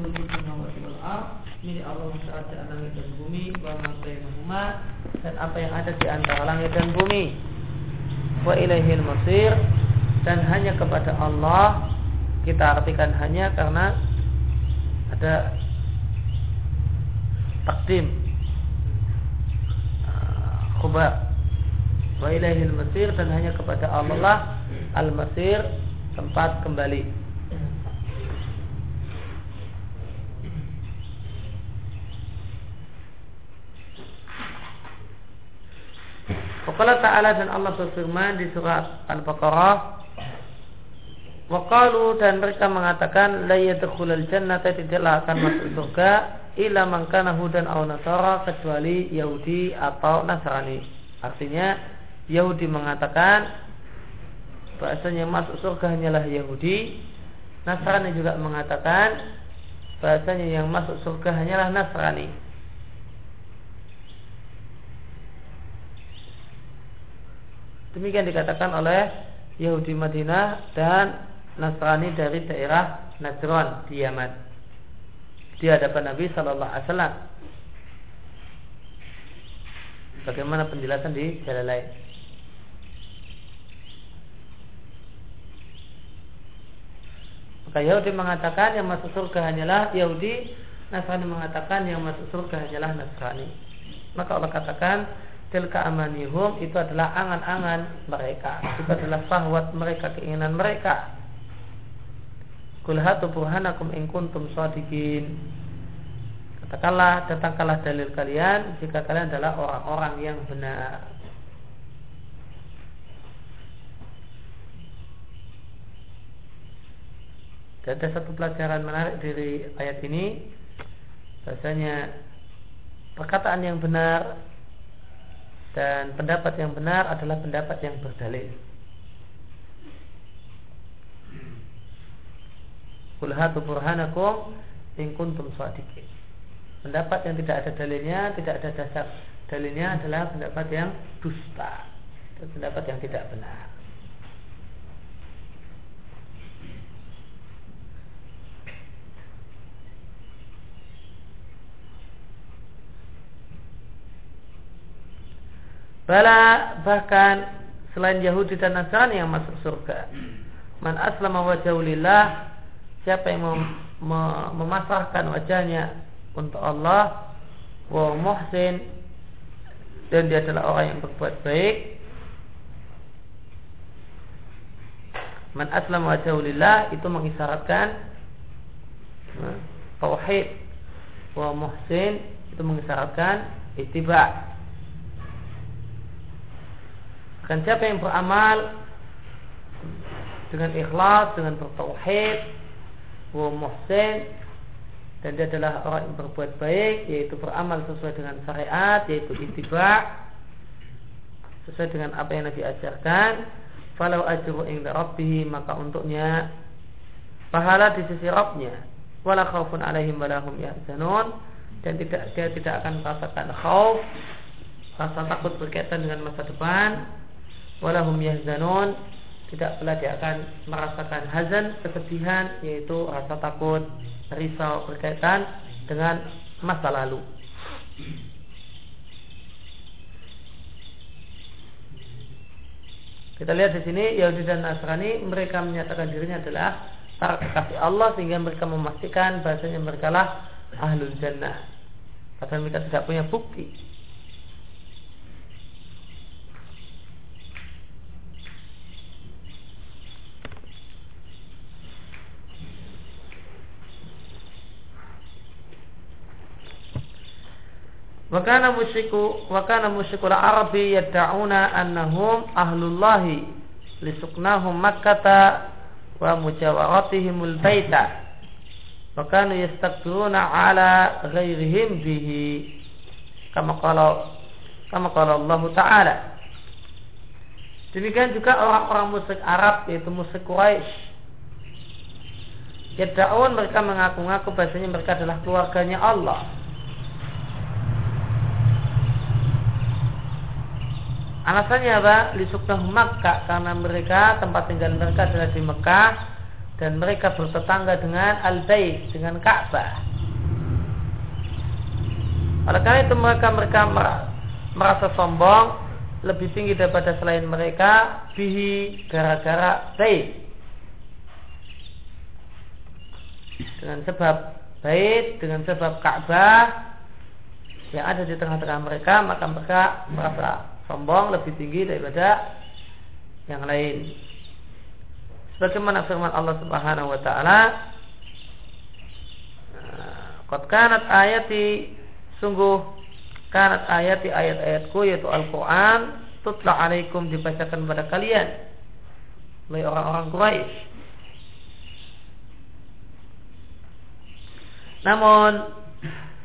mulku samawati wal ard. Milik Allah kerajaan langit dan bumi wa ma dan apa yang ada di antara langit dan bumi. Wa ilaihil masir. Dan hanya kepada Allah kita artikan hanya karena ada takdim. Ah, khubar wa ilaihil masir dan hanya kepada Allah al masir tempat kembali Wakala Ta'ala dan Allah berfirman di surat Al-Baqarah Waqalu dan mereka mengatakan la yadkhulul jannata tidaklah akan masuk surga illa man kana hudan aw nasara kecuali Yahudi atau Nasrani. Artinya Yahudi mengatakan bahasanya masuk surga hanyalah Yahudi. Nasrani juga mengatakan bahasanya yang masuk surga hanyalah Nasrani. Demikian dikatakan oleh Yahudi Madinah dan Nasrani dari daerah Najran di Yaman di hadapan Nabi Shallallahu Alaihi Wasallam. Bagaimana penjelasan di jalan lain? Maka Yahudi mengatakan yang masuk surga hanyalah Yahudi, Nasrani mengatakan yang masuk surga hanyalah Nasrani. Maka Allah katakan tilka amanihum itu adalah angan-angan mereka. Itu adalah sahwat mereka keinginan mereka. Kul hatu burhanakum in kuntum shadiqin katakanlah datangkanlah dalil kalian jika kalian adalah orang-orang yang benar. Dan ada satu pelajaran menarik dari ayat ini. Bahasanya Perkataan yang benar dan pendapat yang benar adalah pendapat yang berdalil. Kulhatu burhanakum in kuntum shadiqin. Pendapat yang tidak ada dalilnya, tidak ada dasar dalilnya adalah pendapat yang dusta. Pendapat yang tidak benar. Bala bahkan selain Yahudi dan Nasrani yang masuk surga. Man aslama wajahulillah siapa yang mem mem memasrahkan wajahnya untuk Allah wa muhsin dan dia adalah orang yang berbuat baik. Man aslama wajahulillah itu mengisyaratkan tauhid. Wa muhsin itu mengisyaratkan ittiba dan siapa yang beramal dengan ikhlas, dengan bertauhid, wa muhsin dan dia adalah orang yang berbuat baik yaitu beramal sesuai dengan syariat yaitu ittiba sesuai dengan apa yang Nabi ajarkan falau ajru inda rabbih maka untuknya pahala di sisi Rabbnya. Wala khaufun alaihim wala hum yahzanun. Dan tidak dia tidak akan merasakan khauf rasa takut berkaitan dengan masa depan walahum yahzanun. Tidak pula dia akan merasakan hazan kesedihan yaitu rasa takut risau berkaitan dengan masa lalu. Kita lihat di sini Yahudi dan Nasrani mereka menyatakan dirinya adalah para kekasih Allah sehingga mereka memastikan bahasanya mereka lah ahlul jannah. Padahal mereka tidak punya bukti Wakana musyriku wakana musyrikul Arabi yad'una annahum ahlullahi lisuknahum Makkata wa mujawaratihimul baita. Wakanu yastakbiruna ala ghairihim bihi. Kama qala kama qala Allah Ta'ala. Demikian juga orang-orang musyrik Arab yaitu musyrik Quraisy. Yad'un mereka mengaku-ngaku bahasanya mereka adalah keluarganya Allah Alasannya apa? Lisuknah Makkah karena mereka tempat tinggal mereka adalah di Mekah dan mereka bertetangga dengan al-bait dengan Ka'bah. Oleh karena itu mereka mereka merasa sombong lebih tinggi daripada selain mereka bihi gara-gara bait. Dengan sebab bait, dengan sebab Ka'bah yang ada di tengah-tengah mereka, maka mereka merasa sombong lebih tinggi daripada yang lain. Sebagaimana firman Allah Subhanahu wa taala, "Qad kanat ayati sungguh kanat ayati ayat-ayatku yaitu Al-Qur'an tutla alaikum dibacakan pada kalian oleh orang-orang Quraisy." Namun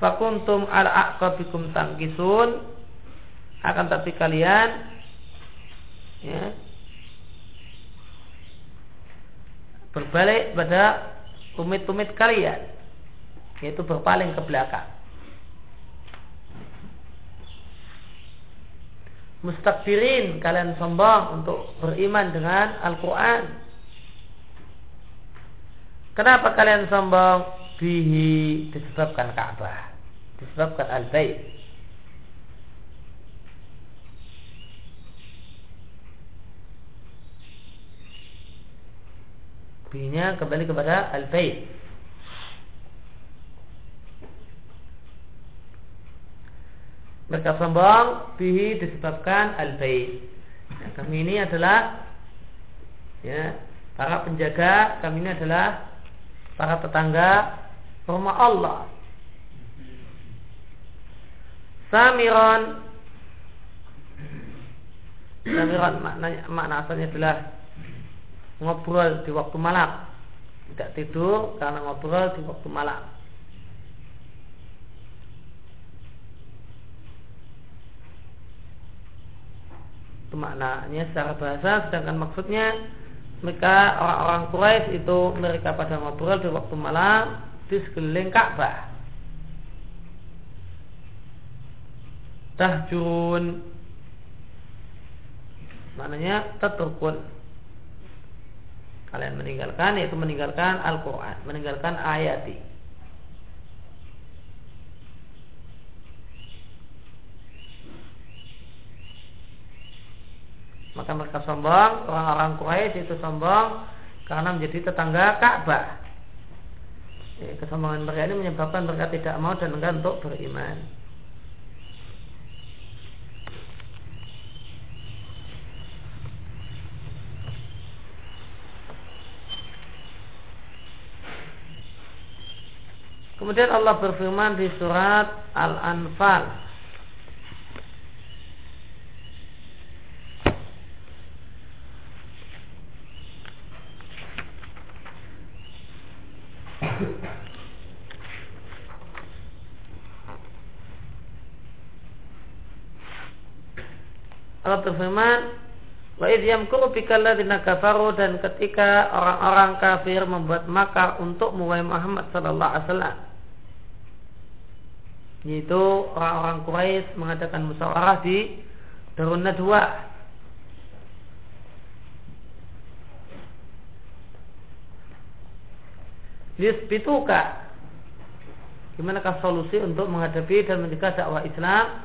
fakuntum ala aqabikum tangkisun akan tapi kalian ya, berbalik pada tumit-tumit kalian yaitu berpaling ke belakang. Mustakbirin kalian sombong untuk beriman dengan Al-Quran. Kenapa kalian sombong? Bihi disebabkan Ka'bah disebabkan Al-Bait Binya kembali kepada al-bait. Mereka sombong bihi disebabkan al-bait. Nah, kami ini adalah ya, para penjaga, kami ini adalah para tetangga rumah Allah. Samiron Samiron maknanya makna asalnya adalah ngobrol di waktu malam. Tidak tidur karena ngobrol di waktu malam. Itu maknanya secara bahasa sedangkan maksudnya mereka orang-orang Quraisy itu mereka pada ngobrol di waktu malam di sekeliling Ka'bah. Tahjun maknanya tetrukun kalian meninggalkan yaitu meninggalkan Al-Quran meninggalkan ayati. Maka mereka sombong orang-orang Quraisy itu sombong karena menjadi tetangga Ka'bah. Ya, kesombongan mereka ini menyebabkan mereka tidak mau dan enggan untuk beriman Kemudian Allah berfirman di surat Al-Anfal. Allah berfirman Wa idh yamkuru bika kafaru dan ketika orang-orang kafir membuat makar untuk Muhammad Muhammad sallallahu alaihi wasallam yaitu orang-orang Quraisy mengadakan musyawarah di Darun Nadwa. Lisbituka Gimanakah solusi untuk menghadapi dan mencegah dakwah Islam?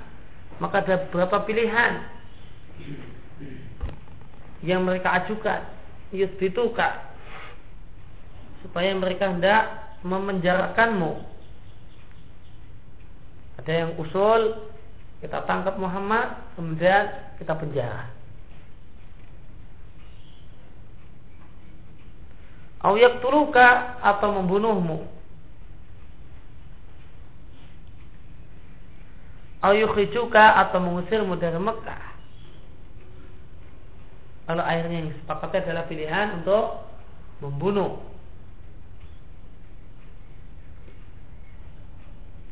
Maka ada beberapa pilihan Yang mereka ajukan. Yusbituka. Supaya mereka hendak memenjarakanmu ada yang usul kita tangkap Muhammad kemudian kita penjara. Auyak tuluka atau membunuhmu. Auyukhijuka atau mengusirmu dari Mekah. Kalau akhirnya yang sepakatnya adalah pilihan untuk membunuh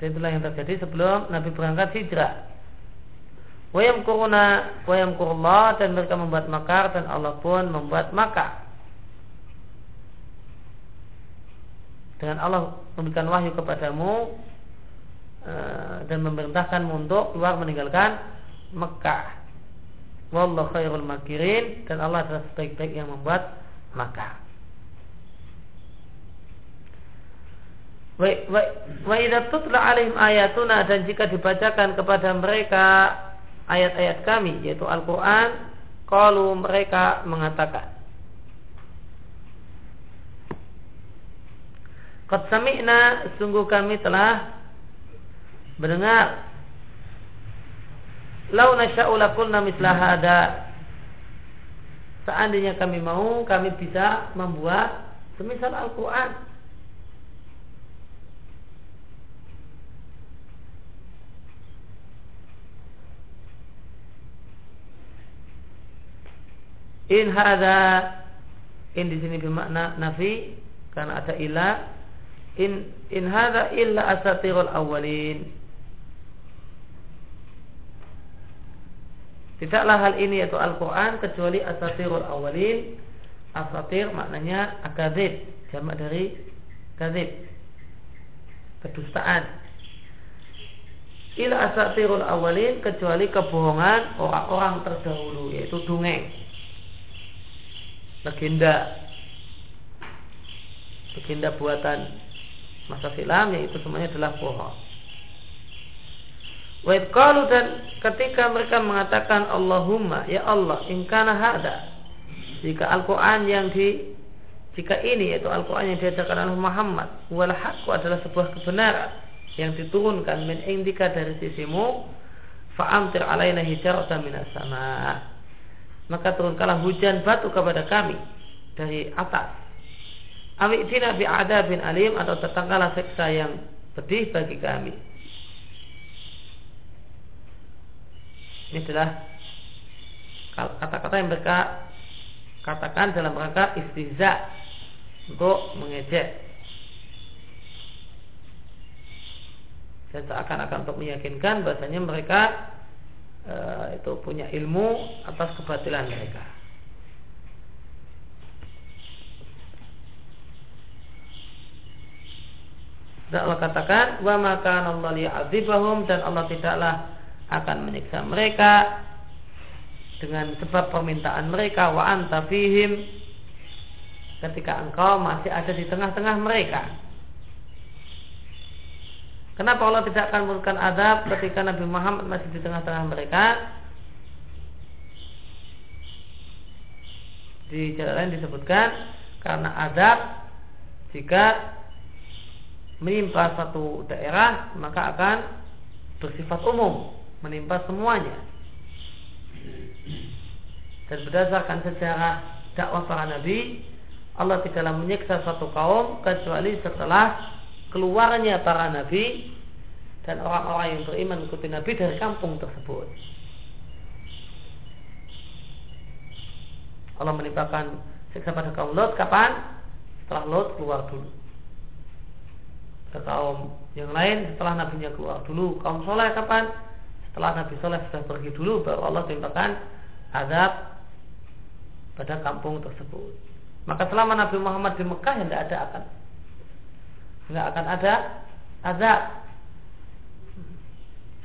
Dan itulah yang terjadi sebelum Nabi berangkat hijrah. Wayam kuruna, wayam kurullah dan mereka membuat makar dan Allah pun membuat makar. Dengan Allah memberikan wahyu kepadamu eh, dan memerintahkanmu untuk keluar meninggalkan Mekah. Wallahu khairul makirin dan Allah adalah sebaik-baik yang membuat makar. Wa idza tutla alaihim ayatuna dan jika dibacakan kepada mereka ayat-ayat kami yaitu Al-Qur'an, qalu mereka mengatakan Qad sami'na sungguh kami telah mendengar. Lau nasya'u lakulna mislah hada. Seandainya kami mau Kami bisa membuat Semisal Al-Quran In hada in di sini bermakna nafi karena ada ilah in in hada illa asatirul awalin Tidaklah hal ini yaitu Al-Quran kecuali asatirul awalin Asatir maknanya akadib Jamak dari kadib Kedustaan. Ila asatirul awalin Kecuali kebohongan orang-orang terdahulu Yaitu dongeng legenda legenda buatan masa silam yaitu semuanya adalah bohong. Wa qalu dan ketika mereka mengatakan Allahumma ya Allah in kana hada jika Al-Qur'an yang di jika ini yaitu Al-Qur'an yang diajarkan oleh Muhammad wal haqqu adalah sebuah kebenaran yang diturunkan min indika dari sisimu fa'amtir alaina hijaratan minas sama maka turunkanlah hujan batu kepada kami dari atas. Awi'tina ada bin alim atau tetanggalah seksa yang pedih bagi kami. Ini adalah kata-kata yang mereka katakan dalam rangka istihza untuk mengejek dan seakan-akan untuk meyakinkan bahasanya mereka e, itu punya ilmu atas kebatilan mereka. Dan Allah katakan wa maka Allah dan Allah tidaklah akan menyiksa mereka dengan sebab permintaan mereka wa anta fihim ketika engkau masih ada di tengah-tengah mereka. Kenapa Allah tidak akan memberikan azab ketika Nabi Muhammad masih di tengah-tengah mereka? Di jalan lain disebutkan karena azab jika menimpa satu daerah maka akan bersifat umum, menimpa semuanya. Dan berdasarkan sejarah dakwah para nabi, Allah tidaklah menyiksa satu kaum kecuali setelah keluarnya para nabi dan orang-orang yang beriman mengikuti nabi dari kampung tersebut. Allah menimpakan siksa pada kaum Lot kapan? Setelah Lot keluar dulu. Ke kaum yang lain setelah nabinya keluar dulu. Kaum soleh kapan? Setelah Nabi Soleh sudah pergi dulu baru Allah timpakan azab pada kampung tersebut. Maka selama Nabi Muhammad di Mekah tidak ada akan nggak akan ada azab.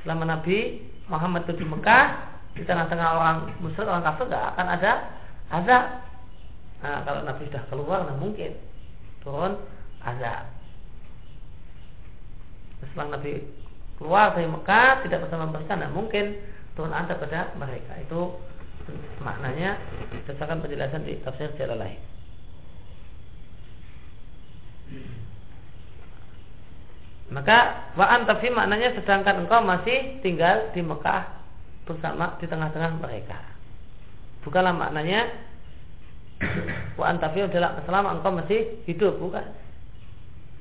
Selama Nabi Muhammad itu di Mekah di tengah-tengah orang musyrik orang kafir nggak akan ada azab. Nah kalau Nabi sudah keluar nah mungkin turun azab. Setelah Nabi keluar dari Mekah tidak bersama mereka nah mungkin turun azab pada mereka. Itu maknanya berdasarkan penjelasan di tafsir jalan lain. Maka wa antafi maknanya sedangkan engkau masih tinggal di Mekah bersama di tengah-tengah mereka. Bukanlah maknanya wa antafi adalah selama engkau masih hidup, bukan.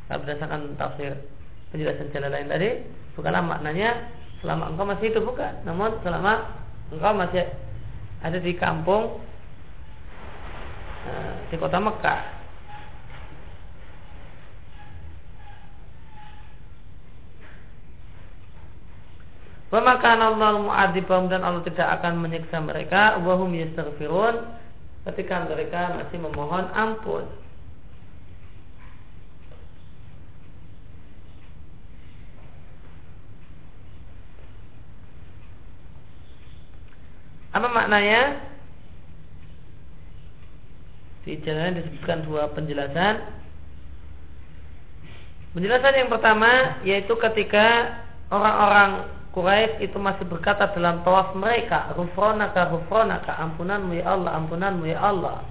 Kalau berdasarkan tafsir penjelasan jalan lain tadi, bukanlah maknanya selama engkau masih hidup, bukan. Namun selama engkau masih ada di kampung eh, di kota Mekah Pemakan Allah mu'adzibahum dan Allah tidak akan menyiksa mereka wahum yastaghfirun ketika mereka masih memohon ampun. Apa maknanya? Di jalan disebutkan dua penjelasan. Penjelasan yang pertama yaitu ketika orang-orang Quraisy itu masih berkata dalam tawaf mereka, "Rufronaka, rufronaka, ampunanmu ya Allah, ampunanmu ya Allah."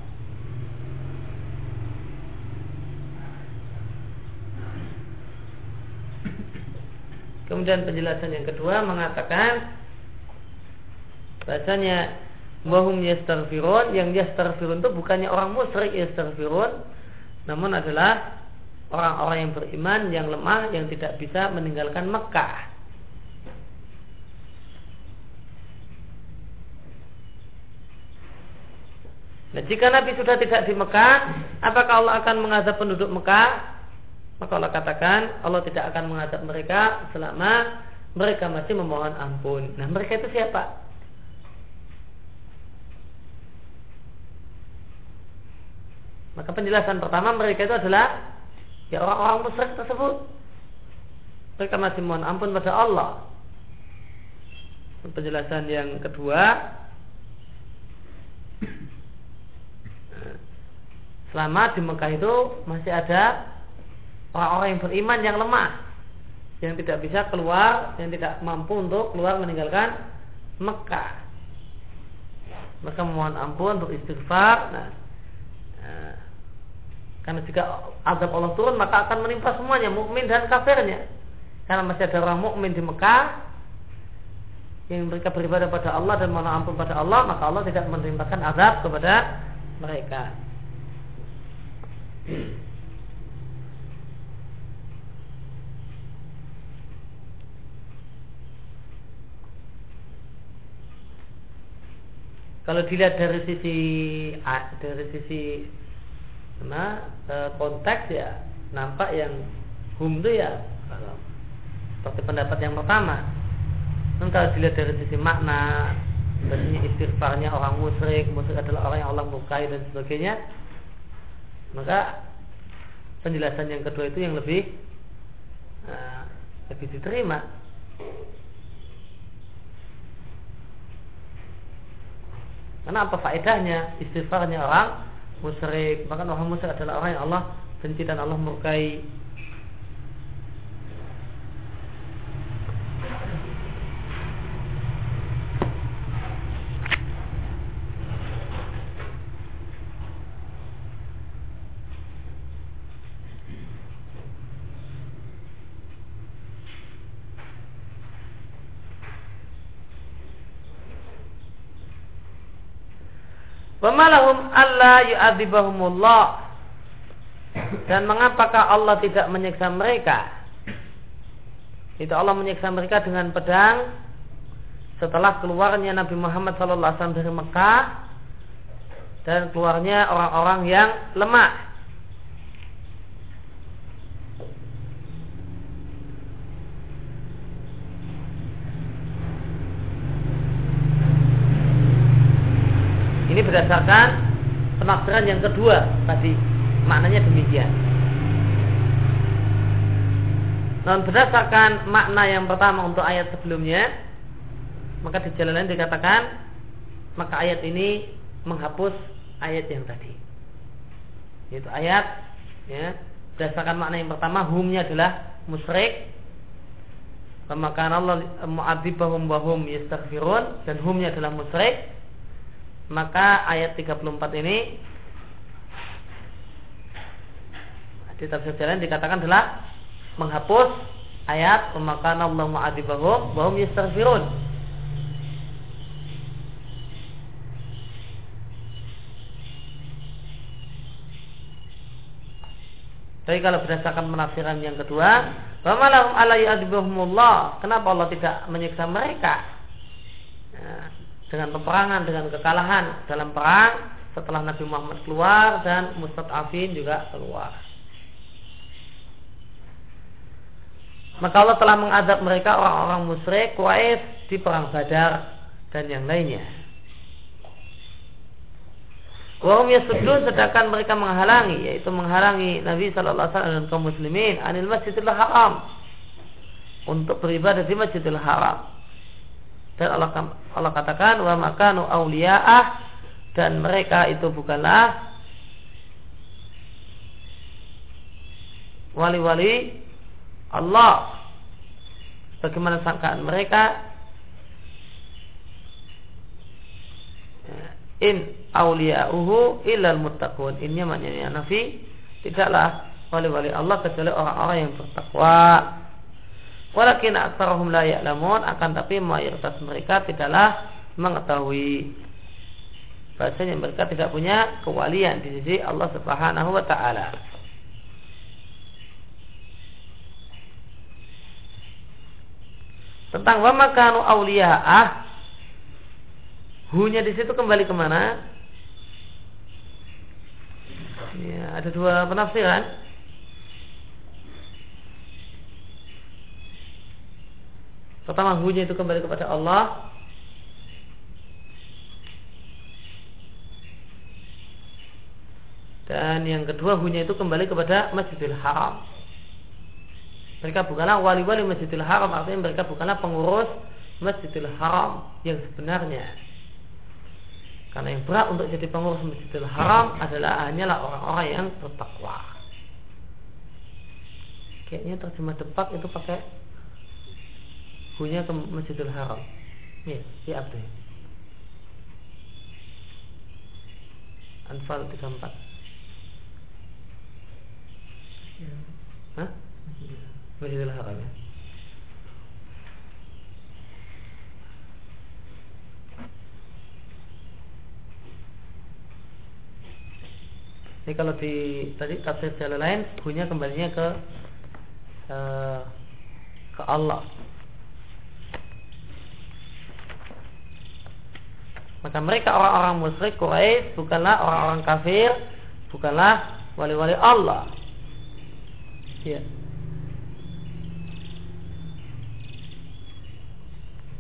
Kemudian penjelasan yang kedua mengatakan bahasanya wahum yastaghfirun yang yastaghfirun itu bukannya orang musyrik yastaghfirun namun adalah orang-orang yang beriman yang lemah yang tidak bisa meninggalkan Mekah. Nah, jika Nabi sudah tidak di Mekah, apakah Allah akan mengazab penduduk Mekah? Maka Allah katakan Allah tidak akan mengazab mereka selama mereka masih memohon ampun. Nah, mereka itu siapa? Maka penjelasan pertama mereka itu adalah ya orang-orang musyrik tersebut mereka masih mohon ampun pada Allah penjelasan yang kedua selama di Mekah itu masih ada orang-orang yang beriman yang lemah yang tidak bisa keluar yang tidak mampu untuk keluar meninggalkan Mekah mereka memohon ampun untuk istighfar nah, nah karena jika azab Allah turun maka akan menimpa semuanya mukmin dan kafirnya. Karena masih ada orang mukmin di Mekah yang mereka beribadah pada Allah dan mohon ampun pada Allah, maka Allah tidak menimpakan azab kepada mereka. Kalau dilihat dari sisi dari sisi karena e, konteks ya nampak yang hum itu ya seperti pendapat yang pertama. Dan kalau dilihat dari sisi makna, dari istighfarnya orang musyrik, musyrik adalah orang yang Allah mukai dan sebagainya, maka penjelasan yang kedua itu yang lebih uh, lebih diterima. Karena apa faedahnya? Istighfarnya orang musyrik. Bahkan orang musyrik adalah orang yang Allah benci dan Allah murkai Yu'adzibahumullah. Dan mengapakah Allah tidak menyiksa mereka? Itu Allah menyiksa mereka dengan pedang. Setelah keluarnya Nabi Muhammad SAW dari Mekah Dan keluarnya orang-orang yang lemah. Ini berdasarkan penafsiran yang kedua tadi maknanya demikian. Dan berdasarkan makna yang pertama untuk ayat sebelumnya, maka di jalan lain dikatakan maka ayat ini menghapus ayat yang tadi. Itu ayat ya, berdasarkan makna yang pertama humnya adalah musyrik maka Allah mu'adzibahum bahum yastaghfirun dan humnya adalah musyrik maka ayat 34 ini di tafsir jalan dikatakan adalah menghapus ayat pemakan Allah ma'adibahum bahum yastaghfirun Tapi kalau berdasarkan penafsiran yang kedua, Bamalahum ala yu'adzibahumullah. Kenapa Allah tidak menyiksa mereka? Nah, dengan peperangan dengan kekalahan dalam perang setelah Nabi Muhammad keluar dan Mustad'afin juga keluar. Maka Allah telah mengadab mereka orang-orang musyrik Quraisy di perang Badar dan yang lainnya. Wahum yasudun sedangkan mereka menghalangi yaitu menghalangi Nabi Shallallahu Alaihi Wasallam dan kaum muslimin anil masjidil haram untuk beribadah di masjidil haram. Dan Allah Allah katakan wa makanu auliya'ah dan mereka itu bukanlah wali-wali Allah. Bagaimana sangkaan mereka? In awliya'uhu illal muttaqun. Innya maknanya nafi tidaklah wali-wali Allah kecuali orang-orang yang bertakwa walakin aktsarahum la ya'lamun akan tapi mayoritas mereka tidaklah mengetahui bahasanya mereka tidak punya kewalian di sisi Allah Subhanahu wa taala tentang wa makanu auliya'ah Hunya di situ kembali ke mana? Ya, ada dua penafsiran. Pertama hunya itu kembali kepada Allah. Dan yang kedua hunya itu kembali kepada Masjidil Haram. Mereka bukanlah wali-wali Masjidil Haram, artinya mereka bukanlah pengurus Masjidil Haram yang sebenarnya. Karena yang berat untuk jadi pengurus Masjidil Haram adalah hanyalah orang-orang yang bertakwa. Kayaknya terjemah depak itu pakai punya ke Masjidil Haram. Ya Abdul. Anfal 34. Hah? Masjidil Haram ya. Jadi kalau di tadi tafsir jalan lain, punya kembalinya ke uh, ke Allah. Maka mereka orang-orang musyrik Quraisy bukanlah orang-orang kafir, bukanlah wali-wali Allah. Ya.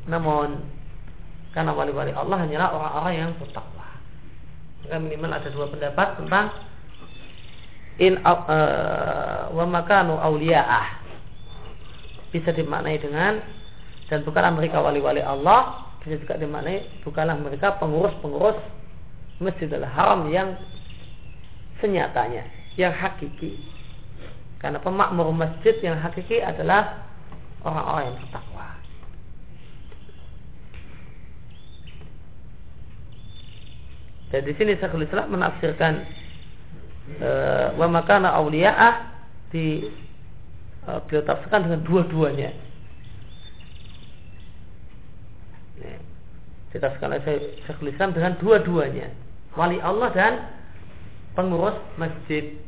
Namun karena wali-wali Allah hanyalah orang-orang yang bertakwa. Maka minimal ada dua pendapat tentang in uh, wa makanu bisa dimaknai dengan dan bukanlah mereka wali-wali Allah bisa juga dimaknai bukanlah mereka pengurus-pengurus Masjidil Haram yang senyatanya yang hakiki karena pemakmur masjid yang hakiki adalah orang-orang yang bertakwa dan di sini Syekhul Islam menafsirkan Eh, wa makana auliya'ah di uh, beliau tafsirkan dengan dua-duanya. Ya. Ditafsirkan oleh Syekhul Islam dengan dua-duanya. Wali Allah dan pengurus masjid.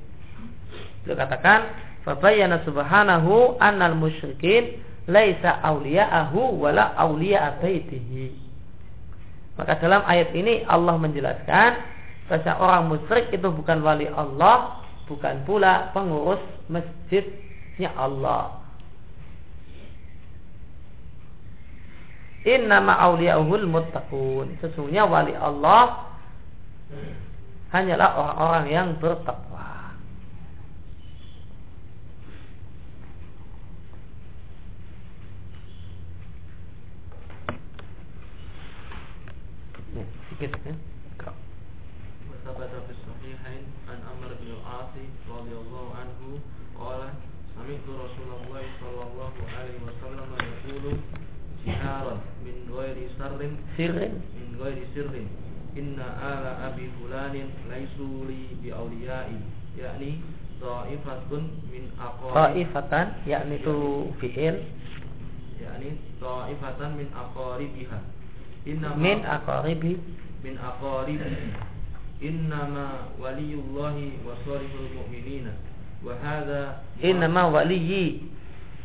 Beliau katakan, "Fabayyana subhanahu annal musyrikin laisa auliya'ahu wala auliya'a baitihi." Maka dalam ayat ini Allah menjelaskan bahwa orang musyrik itu bukan wali Allah, bukan pula pengurus masjidnya Allah. Innama awliyahul muttaqun. Sesungguhnya wali Allah hanyalah orang-orang yang bertakwa. Ya, sedikit ya. ثبت في الصحيحين عن عمرو بن العاص رضي الله عنه قال سمعت رسول الله صلى الله عليه وسلم يقول naron min ghairi sarrin sirrin? Min ghairi sirrin. Inna ala abi fulanin laisu li bi awliyai. Yakni ta'ifatun min aqwali. Ta'ifatan yakni tu fi'il. Yakni ta'ifatan min aqaribiha inna min aqaribi min aqaribi innama waliyullahi wa salihul mu'minina. Wa hadha innama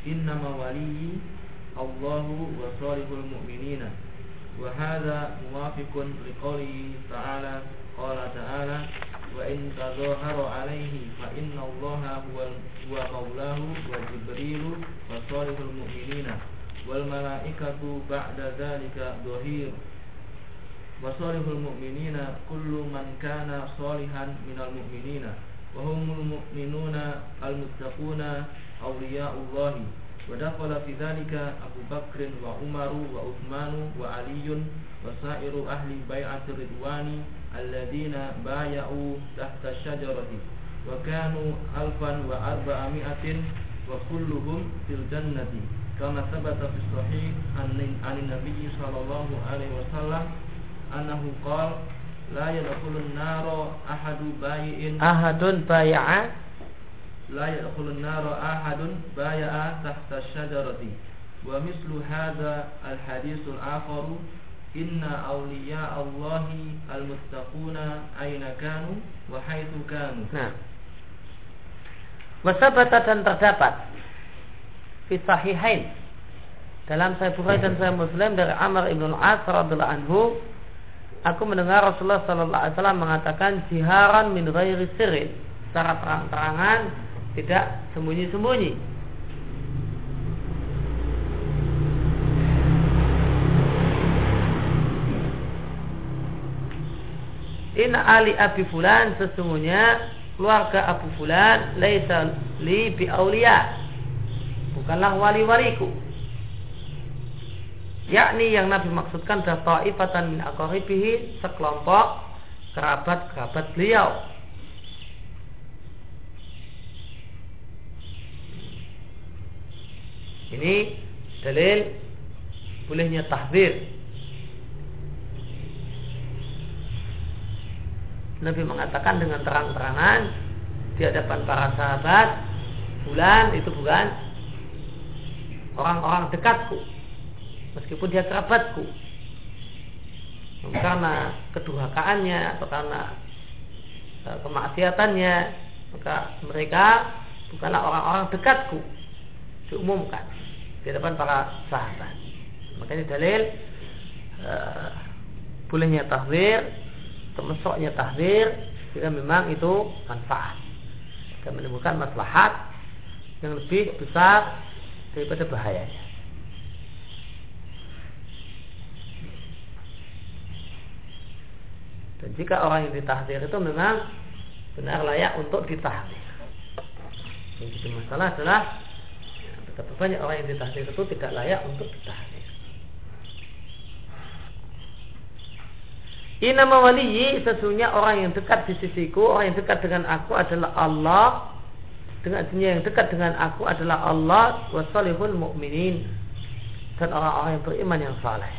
Inna ma waliyyi الله وصالح المؤمنين. وهذا موافق لقوله تعالى قال تعالى وإن تظاهر عليه فإن الله هو هو مولاه وجبريل وصالح المؤمنين. والملائكة بعد ذلك ظهير. وصالح المؤمنين كل من كان صالحا من المؤمنين. وهم المؤمنون المتقون أولياء الله. ودخل في ذلك أبو بكر وعمر وعثمان وعلي وسائر أهل بيعة الرضوان الذين بايعوا تحت الشجرة وكانوا ألفا وأربعمائة وكلهم في الجنة كما ثبت في الصحيح عن النبي صلى الله عليه وسلم أنه قال لا يدخل النار أحد بايع أحد بايع la yadkhulun naro ahadun bay'a tahta syajarati wa mislu hadha al hadithul akharu Inna awliya Allahi al-muttaquna aina kanu wa haitsu kanu. Nah. Wasabata dan terdapat fi sahihain dalam Sahih Bukhari dan Sahih Muslim dari Amr ibn al-As radhiyallahu anhu aku mendengar Rasulullah sallallahu alaihi wasallam mengatakan jiharan min ghairi sirrin secara terang-terangan tidak sembunyi-sembunyi In ali Abi Fulan sesungguhnya keluarga Abu Fulan laisa li bi aulia. Bukanlah wali-waliku. Yakni yang Nabi maksudkan adalah ta'ifatan min sekelompok kerabat-kerabat beliau. Ini dalil bolehnya tahdir Nabi mengatakan dengan terang-terangan di hadapan para sahabat, bulan itu bukan orang-orang dekatku, meskipun dia kerabatku. Karena kedurhakaannya atau karena e, kemaksiatannya, maka mereka bukanlah orang-orang dekatku diumumkan di hadapan para sahabat. Makanya dalil uh, bolehnya tahwir termasuknya tahdir jika memang itu manfaat dan menimbulkan maslahat yang lebih besar daripada bahayanya. Dan jika orang yang ditahdir itu memang benar layak untuk ditahdir. Yang jadi masalah adalah betapa banyak orang yang ditahdir itu tidak layak untuk ditahdir. Inama waliyi sesungguhnya orang yang dekat di sisiku, orang yang dekat dengan aku adalah Allah. Dengan yang dekat dengan aku adalah Allah wasalihul mu'minin dan orang-orang yang beriman yang saleh.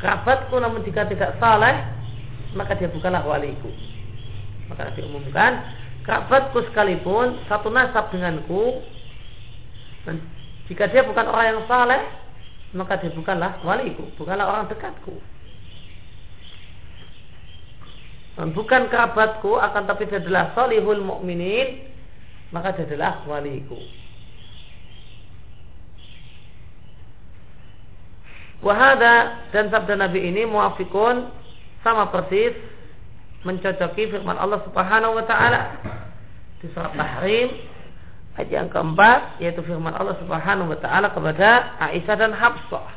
Kerabatku namun jika tidak saleh, maka dia bukanlah waliku. Maka diumumkan, kerabatku sekalipun satu nasab denganku, jika dia bukan orang yang saleh, maka dia bukanlah waliku, bukanlah orang dekatku. Bukan kerabatku akan tapi dia adalah solihul mukminin maka dia adalah waliku. Wahada dan sabda Nabi ini muafikun sama persis mencocoki firman Allah Subhanahu wa taala di surat Tahrim ayat yang keempat yaitu firman Allah Subhanahu wa taala kepada Aisyah dan Hafsah.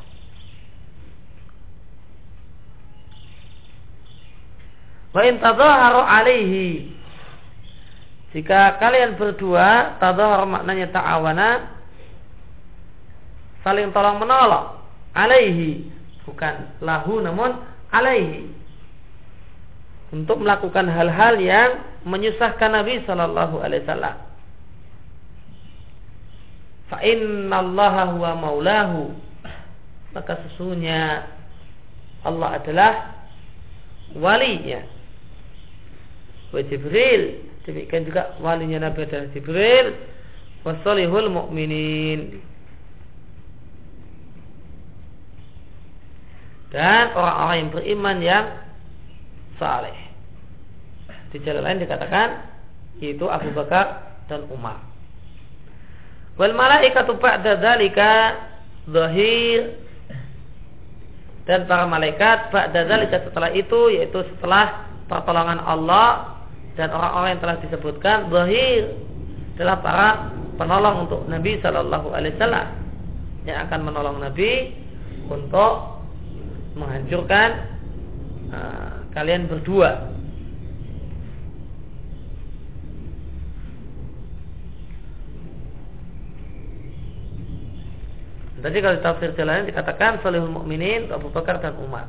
Wa in alaihi. Jika kalian berdua tadhahar maknanya ta'awana saling tolong menolong alaihi. Bukan lahu namun alaihi. Untuk melakukan hal-hal yang menyusahkan Nabi Shallallahu Alaihi Wasallam. Fa Allah huwa maulahu. Maka sesungguhnya Allah adalah walinya. Wa Jibril demikian juga walinya Nabi adalah Jibril. Wasalihul mu'minin. Dan orang-orang yang beriman yang saleh. Di jalan lain dikatakan itu Abu Bakar dan Umar wal malaikatu ba'da dzalika zahir dan para malaikat ba'da dzalika setelah itu yaitu setelah pertolongan Allah dan orang-orang yang telah disebutkan zahir adalah para penolong untuk Nabi Shallallahu Alaihi Wasallam yang akan menolong Nabi untuk menghancurkan uh, kalian berdua. Tadi kalau tafsir jalan dikatakan Salihul Mukminin Abu Bakar dan Umar.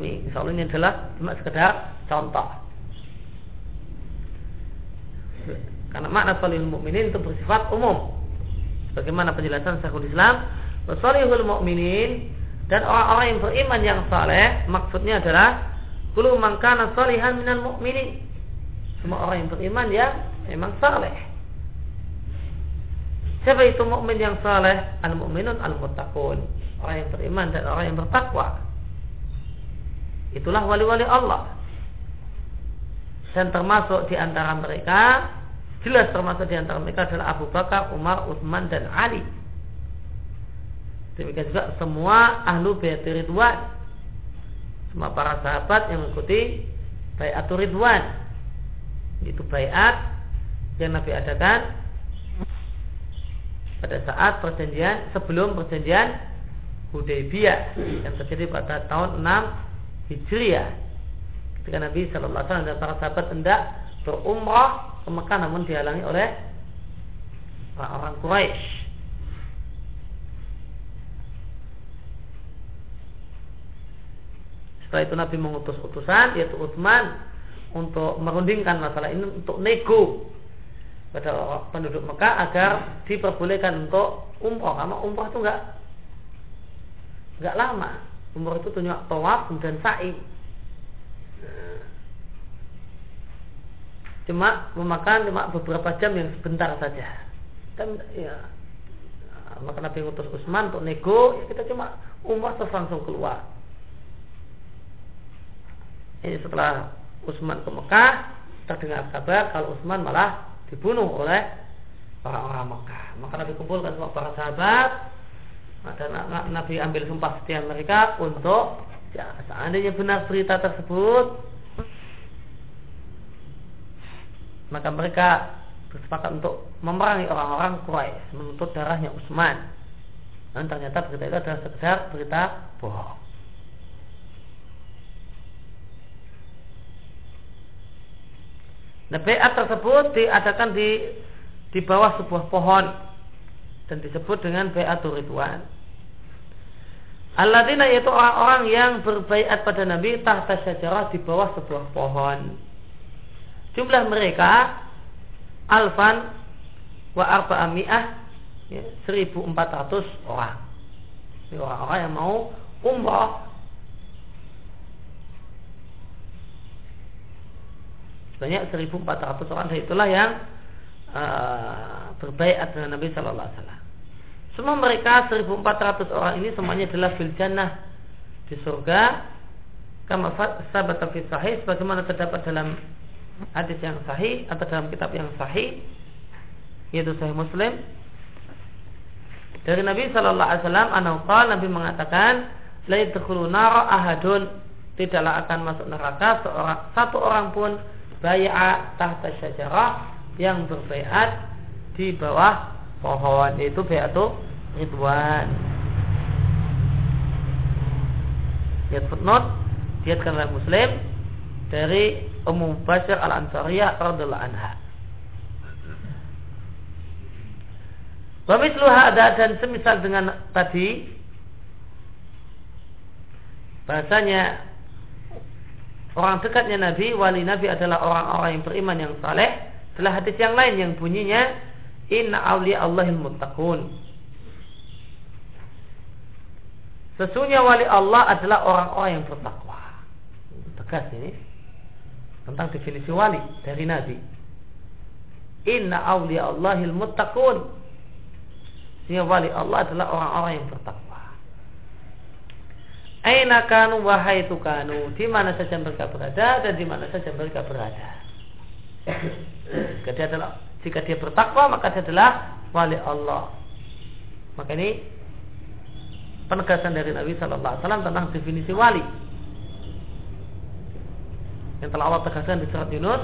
Ini insya ini adalah cuma sekedar contoh. Karena makna salil mukminin itu bersifat umum. Bagaimana penjelasan Syekhul Islam? Wasalihul mu'minin dan orang-orang yang beriman yang saleh maksudnya adalah kulu mangkana salihan minal mu'minin. Semua orang yang beriman yang memang saleh. Siapa itu mukmin yang saleh? Al mukminun al muttaqun. Orang yang beriman dan orang yang bertakwa. Itulah wali-wali Allah. Dan termasuk di antara mereka, jelas termasuk di antara mereka adalah Abu Bakar, Umar, Utsman dan Ali. Demikian juga semua ahlu bayat ridwan. Semua para sahabat yang mengikuti bayat ridwan. Itu bayat yang Nabi adakan pada saat perjanjian sebelum perjanjian Hudaybiyah yang terjadi pada tahun 6 Hijriah ketika Nabi Shallallahu Alaihi Wasallam dan para sahabat hendak berumrah ke Mekah namun dihalangi oleh orang-orang Quraisy. Setelah itu Nabi mengutus utusan yaitu Utsman untuk merundingkan masalah ini untuk nego pada penduduk Mekah agar diperbolehkan untuk umroh. Karena umroh itu enggak enggak lama. Umroh itu tunjuk tawaf kemudian sa'i. Cuma memakan cuma beberapa jam yang sebentar saja. Kan ya maka Nabi ngutus Utsman untuk nego ya kita cuma umrah terus langsung keluar. Ini setelah Utsman ke Mekah terdengar kabar kalau Utsman malah dibunuh oleh orang-orang Mekah. Maka Nabi kumpulkan semua para sahabat dan Nabi ambil sumpah setia mereka untuk ya, seandainya benar berita tersebut maka mereka bersepakat untuk memerangi orang-orang Quraisy menuntut darahnya Utsman. Dan ternyata berita itu adalah sekedar berita bohong Nah, bayat tersebut diadakan di di bawah sebuah pohon dan disebut dengan bayatul ridwan. Alladzina yaitu orang-orang yang berbaiat pada Nabi tahta syajarah di bawah sebuah pohon. Jumlah mereka alfan wa arba'ami'ah ya, 1400 orang. Ini orang-orang yang mau umrah sebanyak 1400 orang dan itulah yang uh, berbaikat dengan Nabi Shallallahu Alaihi Wasallam. Semua mereka 1400 orang ini semuanya adalah fil jannah di surga. Kama sahabat sahih sebagaimana terdapat dalam hadis yang sahih atau dalam kitab yang sahih yaitu Sahih Muslim dari Nabi Shallallahu Alaihi Wasallam anaqal Nabi mengatakan la yadkhulu ahadun tidaklah akan masuk neraka seorang satu orang pun bay'a tahta syajarah yang berbaiat di bawah pohon yaitu bai'atu ridwan. Lihat footnote diatkan oleh Muslim dari Ummu Bashir Al-Ansariyah radhiyallahu anha. Wa hada dan semisal dengan tadi bahasanya orang dekatnya Nabi, wali Nabi adalah orang-orang yang beriman yang saleh. Setelah hadis yang lain yang bunyinya Inna awliya Allahil muttaqun. Sesungguhnya wali Allah adalah orang-orang yang bertakwa. Tegas ini tentang definisi wali dari Nabi. Inna awliya Allahil muttaqun. Sehingga wali Allah adalah orang-orang yang bertakwa. Aina kanu wahai kanu di mana saja mereka berada dan di mana saja mereka berada. Jika dia adalah jika dia bertakwa maka dia adalah wali Allah. Maka ini penegasan dari Nabi Wasallam tentang definisi wali yang telah Allah tegaskan di surat Yunus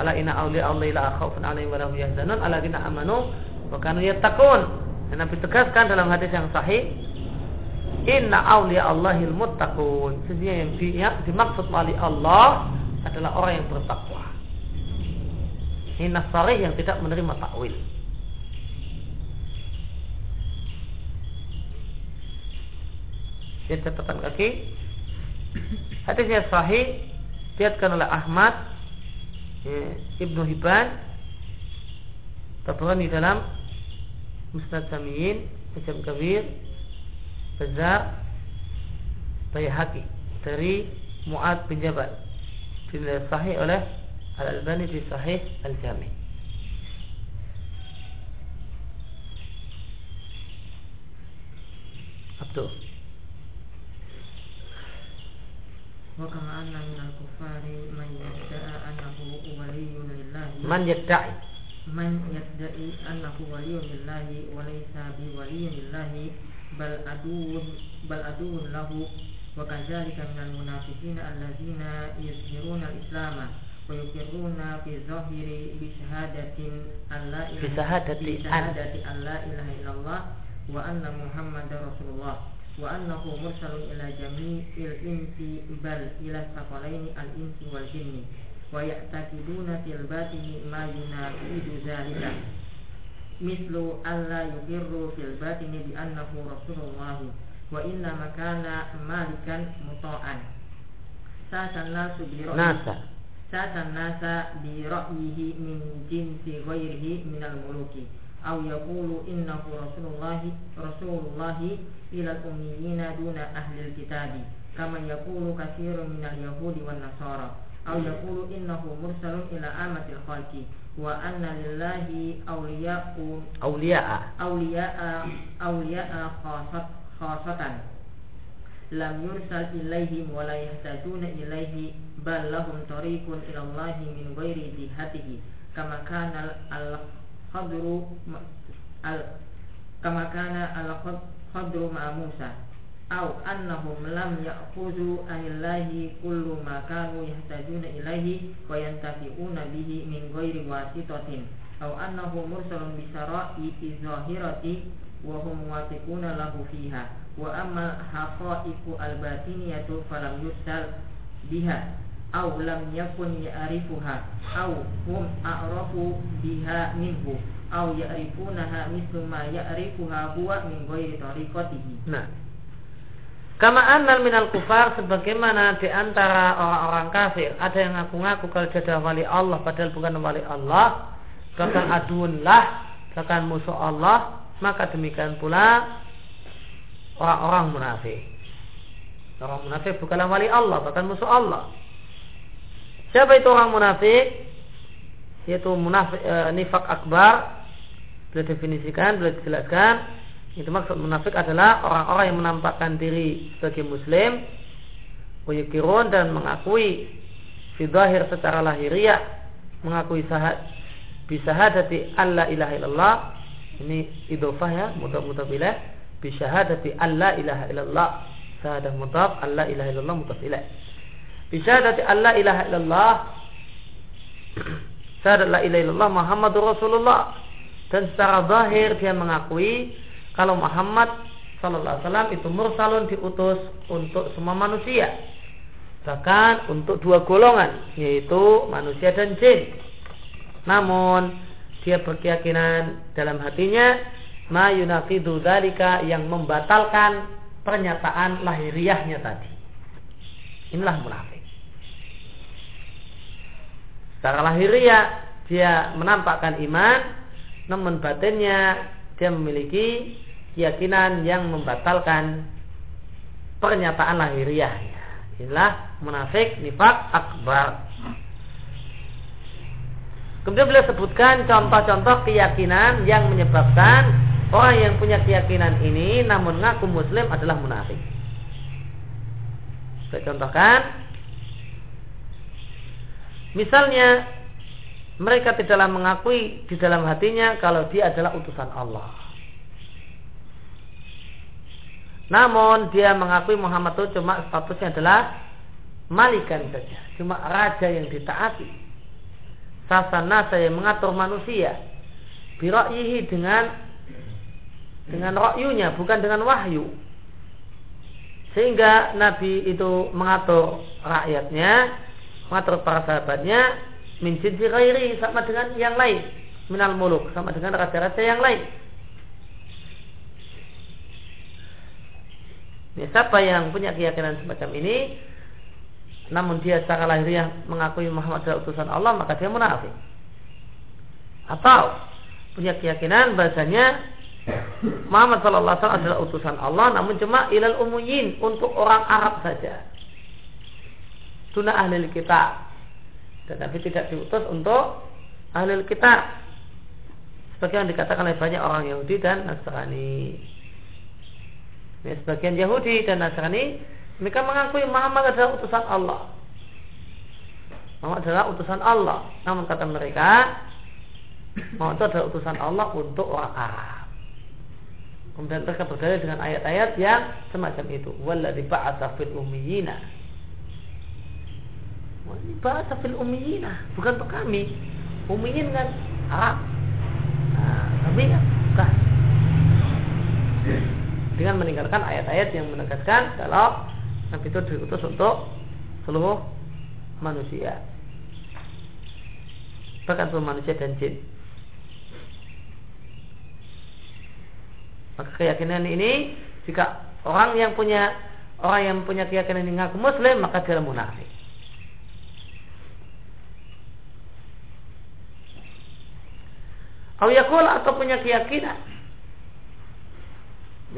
ala inna awliya Allah la khaufun alaihim wa lahum yahzanun ala amanu wa kanu yattaqun Nabi tegaskan dalam hadis yang sahih inna awliya Allahil muttaqun. Sesungguhnya yang di, dimaksud wali Allah adalah orang yang bertakwa. Ini nasarih yang tidak menerima takwil. Dia catatan kaki. Hadisnya sahih diatkan oleh Ahmad ya, Ibnu Hibban Tabrani dalam Musnad Samiyin Ijam Kabir Bazar Bayhaqi dari Mu'ad bin Jabal dinilai sahih oleh Al-Albani di Sahih Al-Jami Abdul وكما أن من الكفار من يدعي أنه ولي لله من يدعي من يدعي أنه ولي لله وليس بولي لله بل عدو بل عدو له وكذلك من المنافقين الذين يظهرون الإسلام ويقرون في الظاهر بشهادة أن لا إله بشهادة أن لا إله إلا الله وأن محمد رسول الله وأنه مرسل إلى جميع الإنس بل إلى الثقلين الإنس والجن ويعتقدون في الباطن ما ينافي ذلك mislu alla yugirru fil batini bi annahu rasulullah wa inna makana malikan muta'an. Sa'atan nasu bi nasa. Sa'atan nasa bi ra'yihi min jinsi ghairihi min al muluki. Aw yaqulu innahu rasulullah rasulullah ila ummiyina duna ahli al kitabi. Kama yaqulu kathirun min al yahudi wan nasara au yaqulu innahu mursalun ila amatil khalqi. Wa anna lillahi awliya'u awliya'a. Awliya'a awliya'a khasat khasatan. Lam yursal ilaihim wa la yahtajuna ilaihi bal lahum tariqun ila Allahi min ghairi jihatihi. Kama kana al khadru al kama kana al khadru ma Musa au annahum lam ya'khudhu anillahi kullu ma kanu yahtajuna ilaihi wa yantafi'una bihi min ghairi wasitatin. Au annahu mursalun bi sara'i izahirati wa hum muwafiquna lahu fiha. Wa amma haqa'iqu al-batiniyatu falam yursal biha. Au lam yakun ya'rifuha. Au hum a'rafu biha minhu. Au ya'rifunaha mislu ma ya'rifuha huwa min ghairi tariqatihi. Nah Kama annal minal kufar sebagaimana di antara orang-orang kafir ada yang ngaku-ngaku kalau dia adalah wali Allah padahal bukan wali Allah bahkan aduunlah bahkan musuh Allah maka demikian pula orang-orang munafik. Orang munafik bukanlah wali Allah bahkan musuh Allah. Siapa itu orang munafik? Yaitu munafik e, nifak akbar. Boleh definisikan boleh dijelaskan itu maksud munafik adalah orang-orang yang menampakkan diri sebagai muslim Wayukirun dan mengakui Fidahir secara lahiriah Mengakui sahad Bisahadati Allah ilaha illallah. Ini idofah ya Mutab-mutab ilah Bisahadati Allah ilaha illallah. Sahadah mutab Allah ilaha illallah mutab ilah Bisahadati Allah ilaha illallah. Sahadat la ilaha illallah Muhammadur Rasulullah. Dan secara zahir dia mengakui kalau Muhammad Sallallahu Alaihi Wasallam itu mursalun diutus untuk semua manusia. Bahkan untuk dua golongan yaitu manusia dan jin. Namun dia berkeyakinan dalam hatinya ma yunafidu dalika yang membatalkan pernyataan lahiriahnya tadi. Inilah munafik. Secara lahiriah dia menampakkan iman namun batinnya dia memiliki keyakinan yang membatalkan pernyataan lahiriahnya. Inilah munafik nifak akbar. Kemudian beliau sebutkan contoh-contoh keyakinan yang menyebabkan orang yang punya keyakinan ini namun ngaku muslim adalah munafik. Saya contohkan Misalnya mereka tidaklah mengakui di dalam hatinya kalau dia adalah utusan Allah. Namun dia mengakui Muhammad itu cuma statusnya adalah malikan saja, cuma raja yang ditaati. Sasana saya mengatur manusia. Birokyihi dengan dengan rokyunya, bukan dengan wahyu. Sehingga Nabi itu mengatur rakyatnya, mengatur para sahabatnya min jinsi ghairi sama dengan yang lain minal muluk sama dengan raja-raja yang lain ya, siapa yang punya keyakinan semacam ini namun dia secara lahiriah mengakui Muhammad adalah utusan Allah maka dia munafik atau punya keyakinan bahasanya Muhammad sallallahu alaihi wasallam adalah utusan Allah namun cuma ilal umuyin untuk orang Arab saja. Tuna ahli kitab. Tetapi tidak diutus untuk ahli kitab. Sebagian dikatakan oleh banyak orang Yahudi dan Nasrani. Ya, sebagian Yahudi dan Nasrani mereka mengakui Muhammad adalah utusan Allah. Muhammad adalah utusan Allah. Namun kata mereka, Muhammad itu adalah utusan Allah untuk orang Arab. Kemudian mereka berdalil dengan ayat-ayat yang semacam itu. Walladzi ba'atsa fil ummiyina. Ba'atsa fil ummiyina, bukan untuk kami. Ummiyin kan Arab. Nah, kami ya bukan. Dengan meninggalkan ayat-ayat yang menegaskan kalau Nabi itu diutus untuk seluruh manusia bahkan seluruh manusia dan jin maka keyakinan ini jika orang yang punya orang yang punya keyakinan ini ngaku muslim maka dia munafik Awiyakul atau punya keyakinan.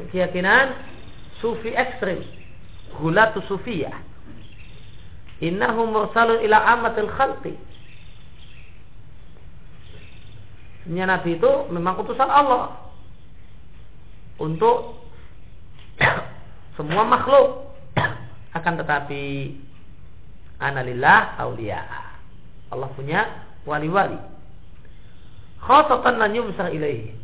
Keyakinan sufi ekstrim. Gulatu sufiyah. Innahu mursalun ila amatil khalqi. Sebenarnya Nabi itu memang utusan Allah. Untuk semua makhluk. Akan tetapi analillah aulia Allah punya wali-wali khasatan lan yumsar ilaihi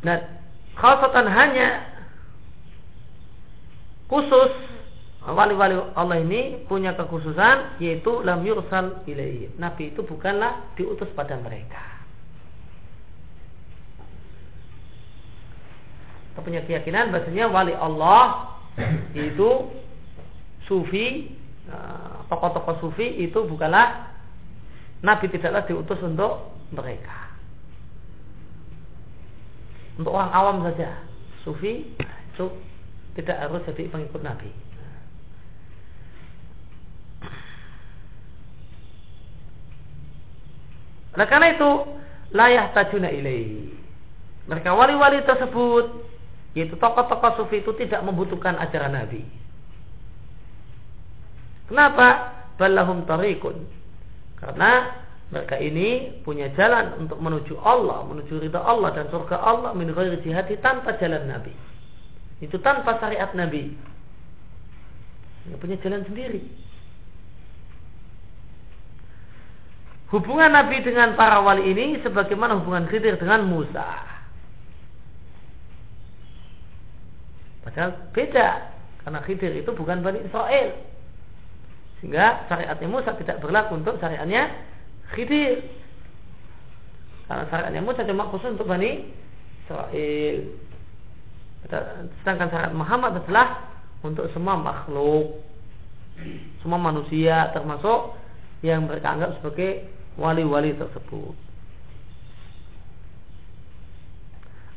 dan khasatan hanya khusus wali-wali Allah ini punya kekhususan yaitu lam yursal ilaihi. Nabi itu bukanlah diutus pada mereka. Kita punya keyakinan bahasanya wali Allah itu sufi tokoh-tokoh sufi itu bukanlah Nabi tidaklah diutus untuk mereka. Untuk orang awam saja, sufi itu tidak harus jadi pengikut Nabi. Oleh karena itu, layah tajuna ilaihi. Mereka wali-wali tersebut, yaitu tokoh-tokoh sufi itu tidak membutuhkan ajaran Nabi. Kenapa? Balahum tarikun. Karena mereka ini punya jalan untuk menuju Allah, menuju ridha Allah dan surga Allah min ghairi jihadi tanpa jalan Nabi. Itu tanpa syariat Nabi. Dia punya jalan sendiri. Hubungan Nabi dengan para wali ini sebagaimana hubungan Khidir dengan Musa. Padahal beda karena Khidir itu bukan Bani Israel. Sehingga syariatnya Musa tidak berlaku untuk syariatnya Khidir. Karena syariatnya Musa cuma khusus untuk Bani Israel. Sedangkan syariat Muhammad adalah untuk semua makhluk, semua manusia termasuk yang mereka anggap sebagai wali-wali tersebut.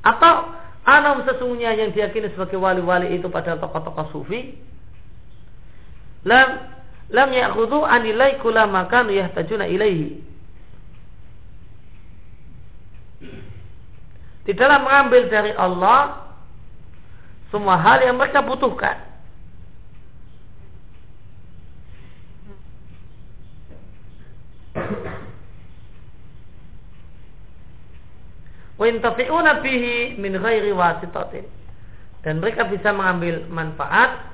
Atau anam sesungguhnya yang diyakini sebagai wali-wali itu pada tokoh-tokoh sufi lam ya'khudhu anilai kula makan yahtajuna ilaihi Tidaklah mengambil dari Allah semua hal yang mereka butuhkan. wa bihi min ghairi wasitatin dan mereka bisa mengambil manfaat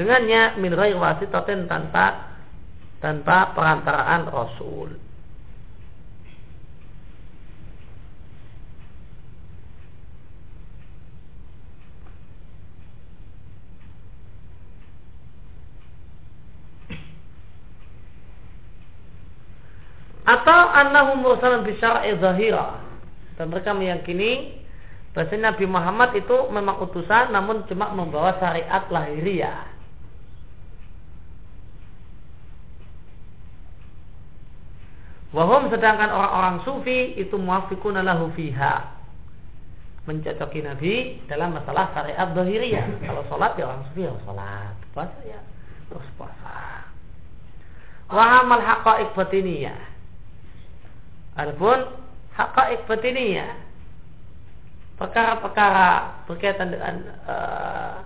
dengannya min ghairi wasitatin tanpa tanpa perantaraan rasul. Atau annahum mursalun bi syar'i zahira. Dan mereka meyakini bahwa Nabi Muhammad itu memang utusan namun cuma membawa syariat lahiriah Wahum sedangkan orang-orang sufi itu muafikun lahu fiha mencocoki Nabi dalam masalah syariat zahiriyah. Kalau sholat ya orang sufi ya sholat, puasa ya terus puasa. Wa amal haqa'iq batiniyah. Adapun haqa'iq batiniyah perkara-perkara berkaitan dengan uh,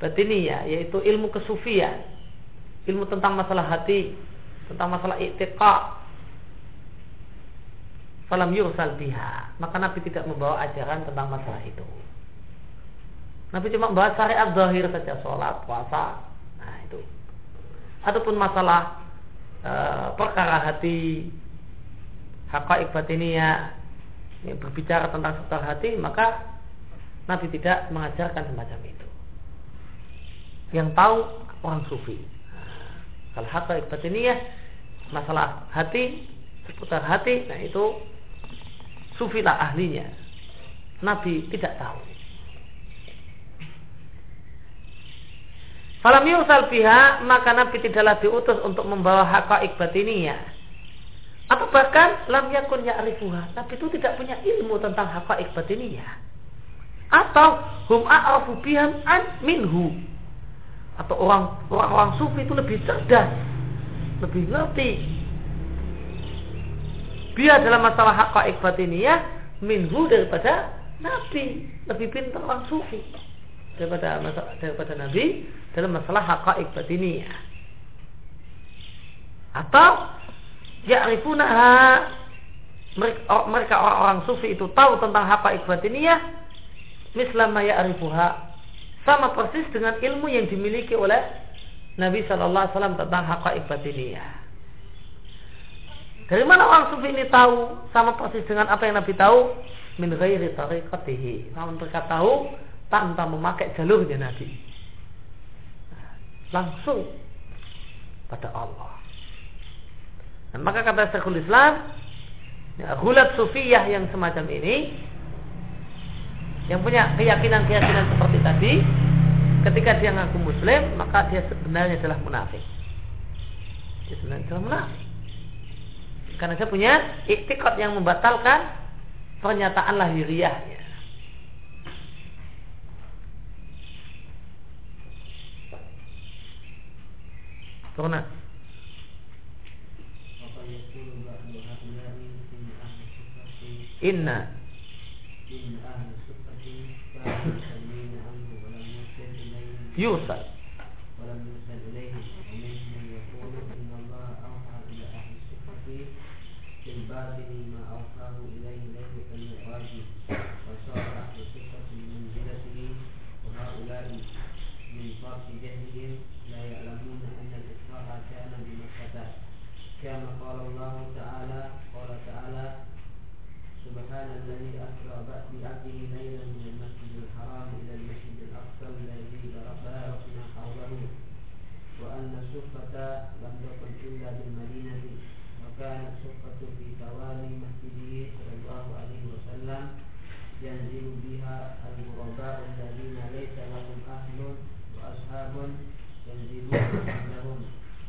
batiniyah yaitu ilmu kesufian, ilmu tentang masalah hati, tentang masalah i'tiqad. Falam yursal biha. Maka Nabi tidak membawa ajaran tentang masalah itu. Nabi cuma bahas syariat zahir saja sholat, puasa. Nah itu. Ataupun masalah e, perkara hati, hakaik batiniyah yang berbicara tentang seputar hati, maka Nabi tidak mengajarkan semacam itu. Yang tahu orang sufi. Kalau hakaik batiniyah, masalah hati, seputar hati, nah itu sufilah ahlinya. Nabi tidak tahu. Falam yusal biha maka Nabi tidaklah diutus untuk membawa hakaik batiniyah. Atau bahkan lam yakun ya'rifuha. Nabi itu tidak punya ilmu tentang hakaik batiniyah. Atau hum a'rafu bihan an minhu. Atau orang orang sufi itu lebih cerdas, lebih ngerti. Biar dalam masalah hakaik batiniyah minhu daripada Nabi lebih pintar orang sufi daripada daripada Nabi dalam masalah haqa'iq batiniyah. Atau ya'rifunaha mereka orang-orang sufi itu tahu tentang haqa'iq batiniyah mislama ya'rifuha sama persis dengan ilmu yang dimiliki oleh Nabi Shallallahu Alaihi Wasallam tentang haqa'iq batiniyah. Dari mana orang sufi ini tahu sama persis dengan apa yang Nabi tahu? Min ghairi tariqatihi. Namun mereka tahu tanpa memakai jalurnya Nabi. Langsung pada Allah. Dan maka kata Syekhul Islam, ya, hulat sufiyah yang semacam ini, yang punya keyakinan-keyakinan seperti tadi, ketika dia ngaku muslim, maka dia sebenarnya adalah munafik. Dia sebenarnya adalah munafik. Karena dia punya iktikad yang membatalkan pernyataan lahiriahnya. Turunlah. Inna وأوفى ما أوحاه إليه ليلة المعراج وصار أهل الثقة من منزلته وهؤلاء من فرط جهلهم لا يعلمون أن الإسراء كان بمكة. كما قال الله تعالى قال تعالى سبحان الذي أسرى بعبده ليلا من المسجد الحرام إلى المسجد الأقصى الذي باركنا حوله وأن الشرطة لم تكن إلا بالمدينة كانت شقة في توالي مسجده صلى الله عليه وسلم ينزل بها الغرباء الذين ليس لهم أهل وأصحاب ينزلون لهم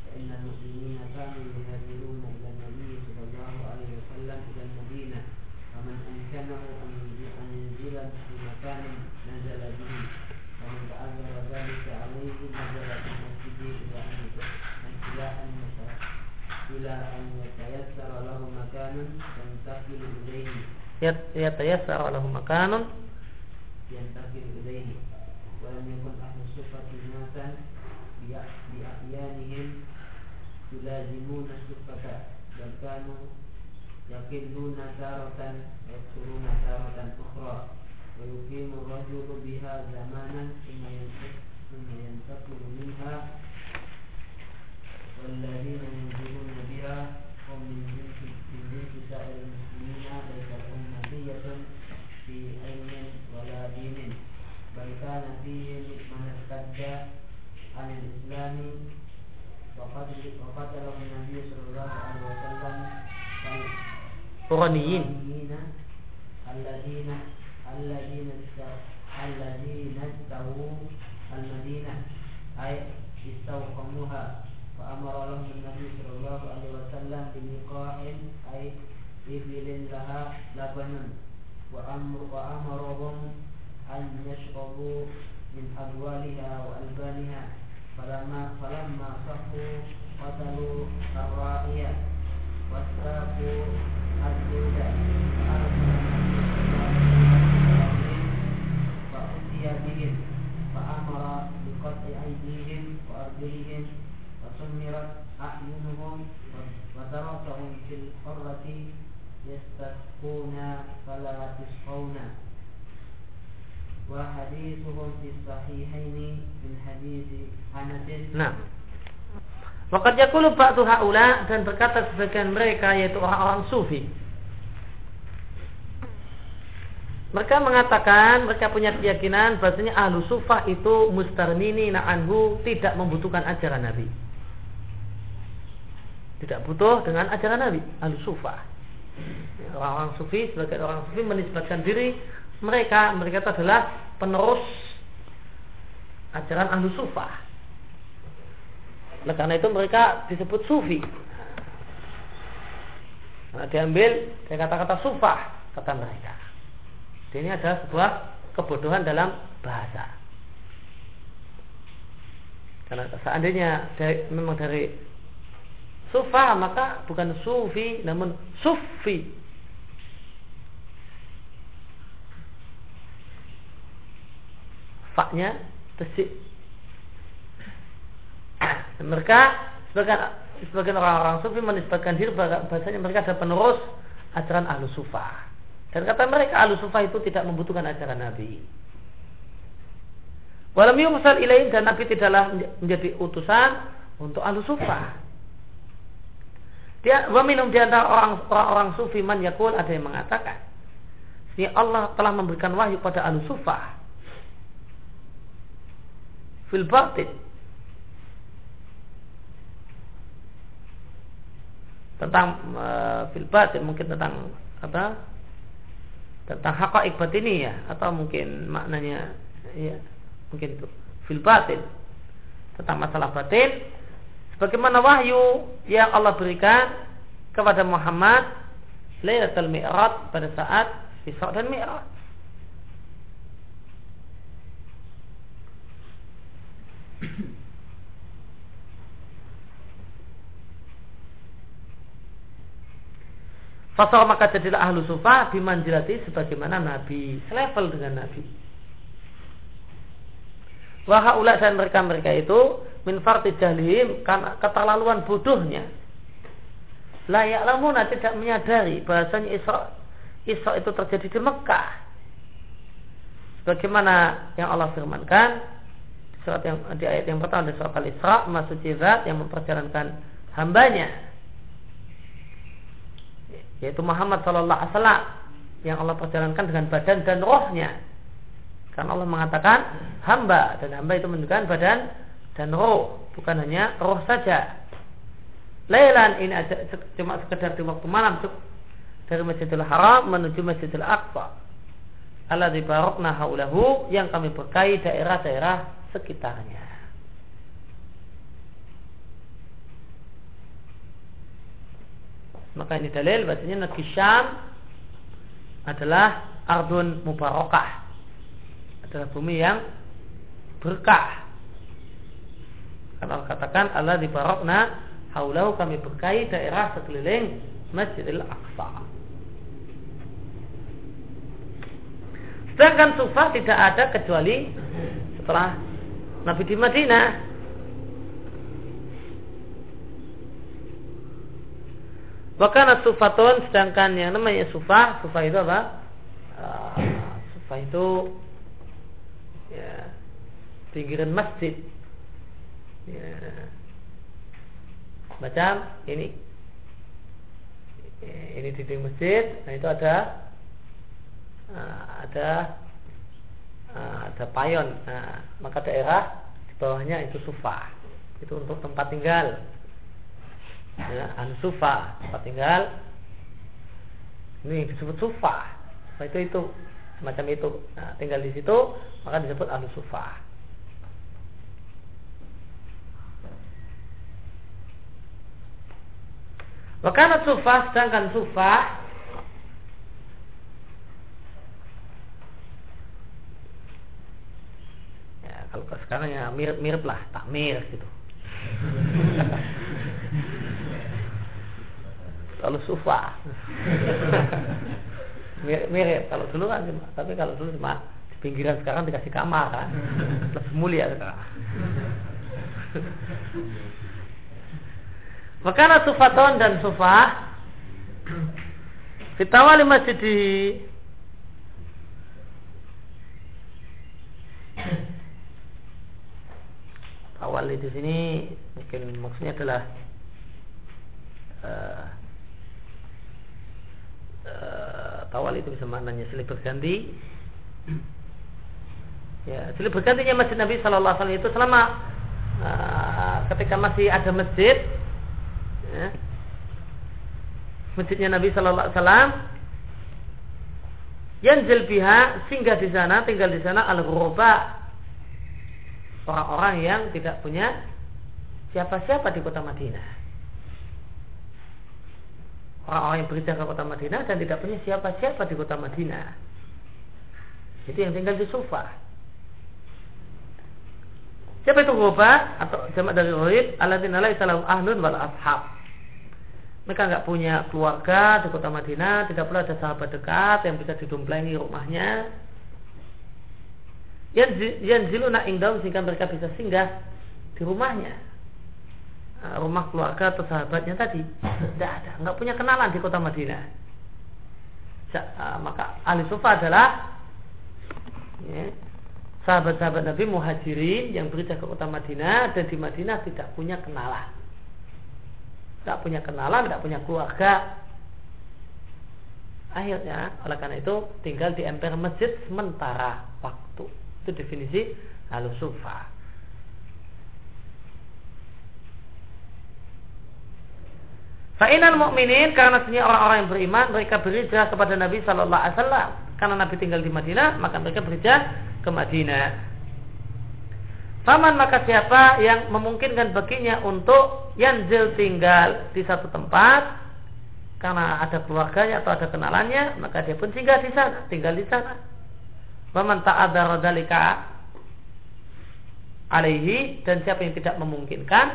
فإن المسلمين كانوا يهاجرون إلى النبي صلى الله عليه وسلم إلى المدينة. فمن أمكنه أن ينزل في مكان نزل به. ومن تعذر ذلك عليه نزل في مسجده إلى أن Yusuf yatayassar lahu makanun yantakil ilaihi wa lam yakun ahlu sufati nasan bi'ahyanihim yulazimuna sufata dan kanu yakilluna taratan yaksuruna taratan ukhra wa yuqimu rajulu biha zamanan thumma yantakilu minha والذين ينزلون بها هم من جنس سائر المسلمين ليس لهم مزية في علم ولا دين بل كان فيهم من ارتد عن الإسلام وقتله النبي صلى الله عليه وسلم القرانيين الذين الذين الذين Yakulu ba'du haula dan berkata sebagian mereka yaitu orang-orang sufi. Mereka mengatakan mereka punya keyakinan bahasanya ahlu sufah itu mustarmini na'anhu tidak membutuhkan ajaran Nabi. Tidak butuh dengan ajaran Nabi, ahlu sufah. Orang-orang sufi sebagai orang sufi menisbatkan diri mereka mereka adalah penerus ajaran ahlu sufah. Oleh karena itu mereka disebut sufi. Nah, diambil dari kata-kata sufah kata mereka. Ini adalah sebuah kebodohan dalam bahasa. Karena seandainya dari, memang dari sufah maka bukan sufi namun sufi faknya tesik. Mereka sebagian sebagian orang-orang sufi menisbatkan diri bahasanya mereka adalah penerus ajaran ahlu sufah. Dan kata mereka ahlu sufah itu tidak membutuhkan ajaran Nabi. Walam yumsal ilaih dan Nabi tidaklah menjadi utusan untuk ahlu sufah. Dia meminum di antara orang, orang, sufi man yakul ada yang mengatakan, ini Allah telah memberikan wahyu pada ahlu sufah fil batin tentang uh, fil batin mungkin tentang apa tentang hakaik ini ya atau mungkin maknanya ya mungkin itu fil batin tentang masalah batin. Sebagaimana wahyu yang Allah berikan kepada Muhammad Lailatul Mi'raj pada saat Isra dan Mi'raj Fasal maka jadilah ahlu sufa bimanjilati sebagaimana Nabi, selevel dengan Nabi. Wahaulah dan mereka-mereka itu min farti jahlim karena keterlaluan bodohnya. Layak lamuna tidak menyadari bahasanya Isra, Isra itu terjadi di Mekah. Sebagaimana yang Allah firmankan surat yang di ayat yang pertama di surat Al-Isra masuk zat yang memperjalankan hambanya yaitu Muhammad Shallallahu Alaihi Wasallam yang Allah perjalankan dengan badan dan rohnya. Karena Allah mengatakan hamba dan hamba itu menunjukkan badan dan roh bukan hanya roh saja. Lailan ini aja cuma sekedar di waktu malam dari Masjidil Haram menuju Masjidil Aqsa. Allah dibarokna haulahu yang kami berkahi daerah-daerah sekitarnya. Maka ini dalil bahasanya negeri Syam adalah ardun mubarakah. Adalah bumi yang berkah. Karena katakan Allah di barokna haulau kami berkahi daerah sekeliling Masjidil Aqsa. Sedangkan sufa tidak ada kecuali setelah Nabi di Madinah. Wakana sufatun sedangkan yang namanya sufah, sufah itu apa? Uh, sufah itu ya, pinggiran masjid. Ya, macam ini. Ini dinding masjid, nah itu ada uh, ada Ah, ada payon. Nah, maka daerah di bawahnya itu sufa. Itu untuk tempat tinggal ya, ansufa tempat tinggal. Ini disebut sufa. Nah, itu itu semacam itu. Nah, tinggal di situ maka disebut anu sufa. Wakana sufa sedangkan sufa kalau sekarang ya ya mirip-mirip lah takmir gitu Lalu sufa mirip-mirip kalau dulu kan cuma tapi kalau dulu cuma di pinggiran sekarang dikasih kamar kan? Lebih mulia sekarang. Makanya sufaton dan sufa Fitawali masjid di awal di sini mungkin maksudnya adalah uh, uh, tawal itu bisa maknanya silih berganti ya silih bergantinya masjid Nabi Shallallahu Alaihi Wasallam itu selama uh, ketika masih ada masjid ya, masjidnya Nabi Shallallahu Alaihi Wasallam Yanzil biha singgah di sana, tinggal di sana al ghuraba orang-orang yang tidak punya siapa-siapa di kota Madinah. Orang-orang yang berhijrah ke kota Madinah dan tidak punya siapa-siapa di kota Madinah. Jadi yang tinggal di Sufa. Siapa itu ghuraba atau jamak dari ghaib? Alladzina laisa lahum ahlun wal ashab mereka nggak punya keluarga di kota Madinah, tidak pula ada sahabat dekat yang bisa didompleng rumahnya. Yang ziluna ingdam sehingga mereka bisa singgah di rumahnya. Nah, rumah keluarga atau sahabatnya tadi tidak ada, nggak punya kenalan di kota Madinah. Ah, maka ahli sufa adalah ya, sahabat-sahabat Nabi muhajirin yang berhijrah ke kota Madinah dan di Madinah tidak punya kenalan tak punya kenalan, tidak punya keluarga. Akhirnya, oleh karena itu tinggal di emper masjid sementara waktu. Itu definisi halus sufa. Fa'inal mu'minin karena sebenarnya orang-orang yang beriman mereka berhijrah kepada Nabi Shallallahu Alaihi Wasallam karena Nabi tinggal di Madinah maka mereka berhijrah ke Madinah. Faman maka siapa yang memungkinkan baginya untuk yanzil tinggal di satu tempat karena ada keluarganya atau ada kenalannya, maka dia pun singgah di sana, tinggal di sana. Faman ta'adzara dalika alaihi dan siapa yang tidak memungkinkan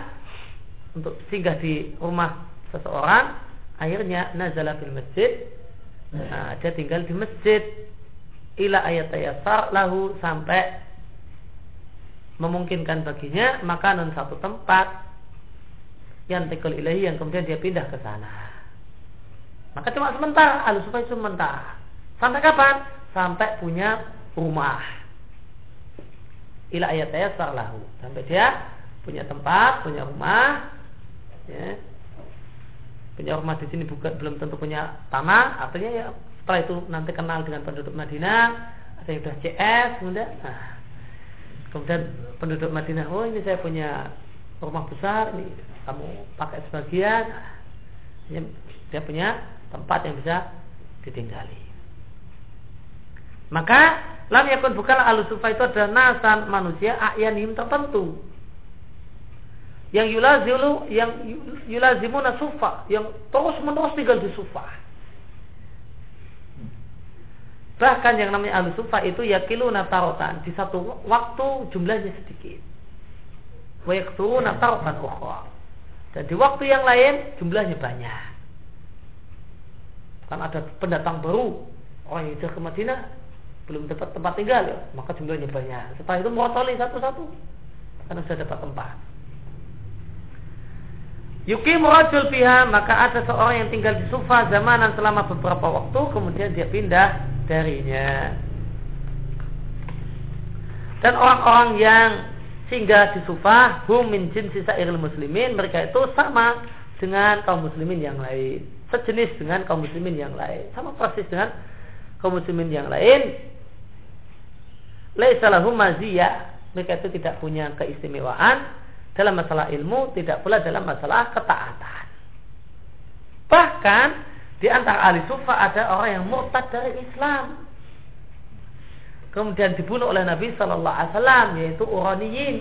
untuk singgah di rumah seseorang, akhirnya nazala fil masjid. Nah, dia tinggal di masjid ila ayat ayasar lahu sampai memungkinkan baginya makanan satu tempat yang tekul ilahi yang kemudian dia pindah ke sana. Maka cuma sementara, al supaya sementara. Sampai kapan? Sampai punya rumah. Ila ayat ayat lahu. Sampai dia punya tempat, punya rumah. Ya. Punya rumah di sini bukan belum tentu punya tanah. Artinya ya setelah itu nanti kenal dengan penduduk Madinah. Ada yang sudah CS, kemudian nah, Kemudian penduduk Madinah, oh ini saya punya rumah besar, ini kamu pakai sebagian. Ini dia punya tempat yang bisa ditinggali. Maka lam yakun bukanlah alusufa itu adalah nasan manusia a'yanim tertentu yang yulazilu yang yulazimuna sufa yang terus menerus tinggal di sufa Bahkan yang namanya ahlu sufa itu yakilu natarotan di satu waktu jumlahnya sedikit. Wa yakturu natarotan ukhra. Dan di waktu yang lain jumlahnya banyak. Kan ada pendatang baru orang yang ke Madinah belum dapat tempat tinggal ya, maka jumlahnya banyak. Setelah itu motoli satu-satu karena sudah dapat tempat. Yuki rajul piha maka ada seorang yang tinggal di sufa zamanan selama beberapa waktu kemudian dia pindah darinya. Dan orang-orang yang singgah di Sufah hum min jinsi sairil muslimin mereka itu sama dengan kaum muslimin yang lain. Sejenis dengan kaum muslimin yang lain. Sama persis dengan kaum muslimin yang lain. Laisa lahum maziyah mereka itu tidak punya keistimewaan dalam masalah ilmu tidak pula dalam masalah ketaatan bahkan di antara ahli sufa ada orang yang murtad dari Islam. Kemudian dibunuh oleh Nabi Shallallahu Alaihi Wasallam yaitu Uraniyin.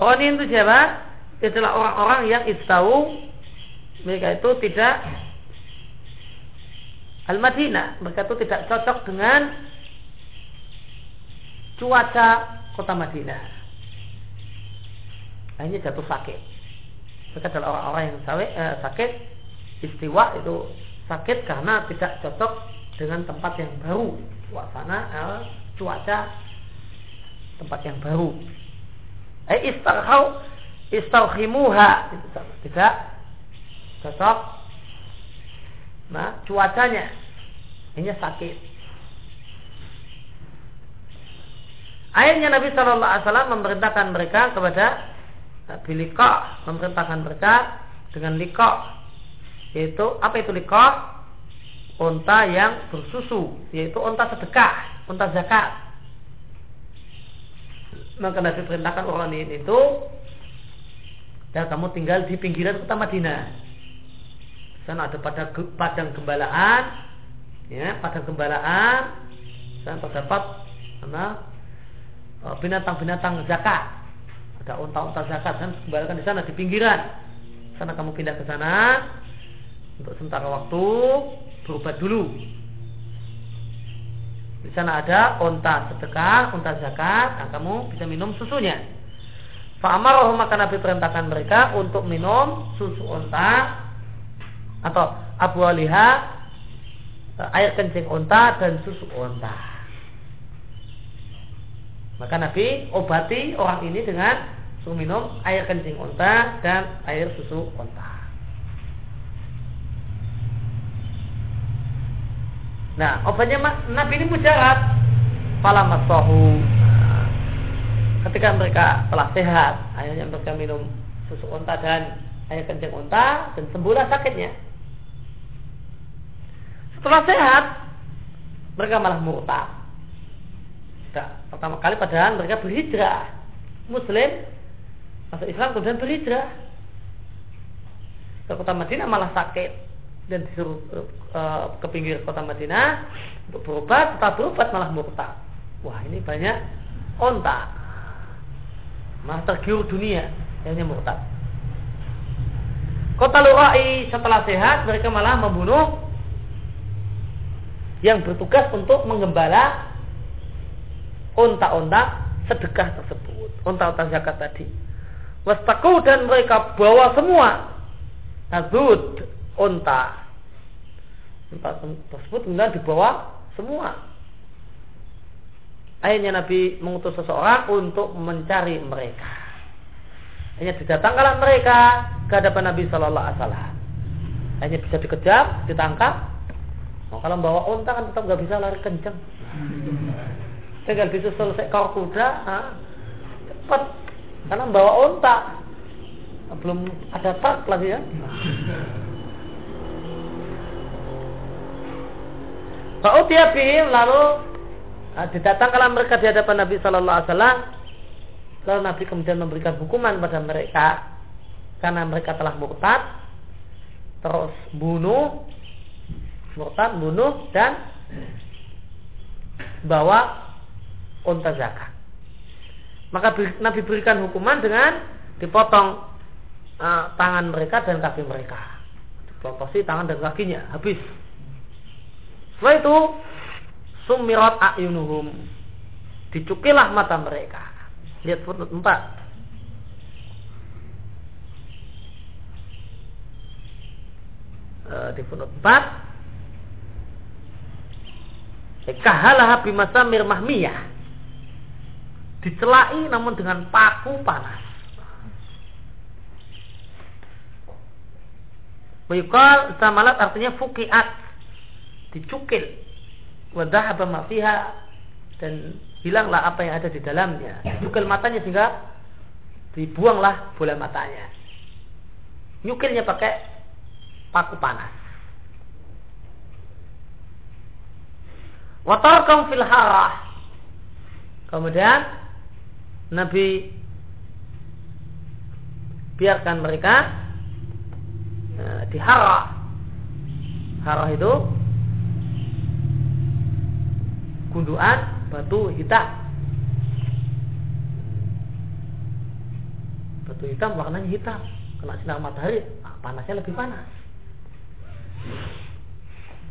Uraniyin itu siapa? Itulah orang-orang yang tahu mereka itu tidak Al-Madinah. Mereka itu tidak cocok dengan cuaca kota Madinah. Akhirnya jatuh sakit. Mereka adalah orang-orang yang eh, sakit. Istiwa itu sakit karena tidak cocok dengan tempat yang baru. Suasana eh, cuaca tempat yang baru. Eh istarhau istarhimuha itu sama. Tidak cocok. Nah cuacanya. Ini sakit Akhirnya Nabi Shallallahu Alaihi Wasallam memerintahkan mereka kepada bilika, memerintahkan mereka dengan liko, yaitu apa itu liko? Unta yang bersusu, yaitu unta sedekah, unta zakat. Maka Nabi perintahkan orang ini itu dan kamu tinggal di pinggiran kota Madinah. Sana ada pada padang gembalaan, ya padang gembalaan. Sana terdapat mana e, binatang-binatang zakat. Ada unta-unta zakat dan gembalakan di sana di pinggiran. Sana kamu pindah ke sana untuk sementara waktu berobat dulu di sana ada onta sedekah, onta zakat, nah kamu bisa minum susunya. Fa'amaroh maka Nabi perintahkan mereka untuk minum susu onta atau abu aliha air kencing onta dan susu onta. Maka Nabi obati orang ini dengan susu minum air kencing onta dan air susu onta. Nah, obatnya Nabi ini mujarab. Fala masahu. Ketika mereka telah sehat, akhirnya mereka minum susu unta dan air kencing unta dan sembuhlah sakitnya. Setelah sehat, mereka malah murtad. Pertama kali padahal mereka berhijrah. Muslim masuk Islam kemudian berhijrah. Ke kota Madinah malah sakit dan disuruh uh, ke pinggir kota Madinah untuk berobat, tetap berobat malah murtad. Wah ini banyak onta, malah tergiur dunia, akhirnya murtad. Kota Lu'ai setelah sehat mereka malah membunuh yang bertugas untuk menggembala onta-onta sedekah tersebut, onta-onta zakat tadi. Wastaku dan mereka bawa semua tazud unta. Unta tersebut kemudian dibawa semua. Akhirnya Nabi mengutus seseorang untuk mencari mereka. Hanya didatangkanlah mereka ke hadapan Nabi Shallallahu Alaihi Wasallam. Hanya bisa dikejar, ditangkap. Oh, kalau bawa unta kan tetap nggak bisa lari kenceng. Tinggal bisa selesai kau kuda, cepat. Karena bawa unta, belum ada tak lagi ya. Fa'utiya bihim lalu uh, didatangkanlah mereka di hadapan Nabi Shallallahu Alaihi Wasallam. Lalu Nabi kemudian memberikan hukuman pada mereka karena mereka telah murtad, terus bunuh, murtad, bunuh dan bawa unta zakat. Maka Nabi berikan hukuman dengan dipotong uh, tangan mereka dan kaki mereka. Dipotong tangan dan kakinya habis setelah itu sumirat a'yunuhum. Dicukilah mata mereka. Lihat footnote 4. Uh, di footnote 4 Kahalaha bimasamir mahmiyah Dicelai namun dengan paku panas. Wayukal samalat artinya fukiat. Dicukil. Wadah apa mafiha dan hilanglah apa yang ada di dalamnya. Dicukil matanya sehingga dibuanglah bola matanya. Nyukilnya pakai paku panas. Watarkam fil harah. Kemudian Nabi biarkan mereka nah, di harah harah itu gunduan batu hitam. Batu hitam warnanya hitam, kena sinar matahari, ah, panasnya lebih panas.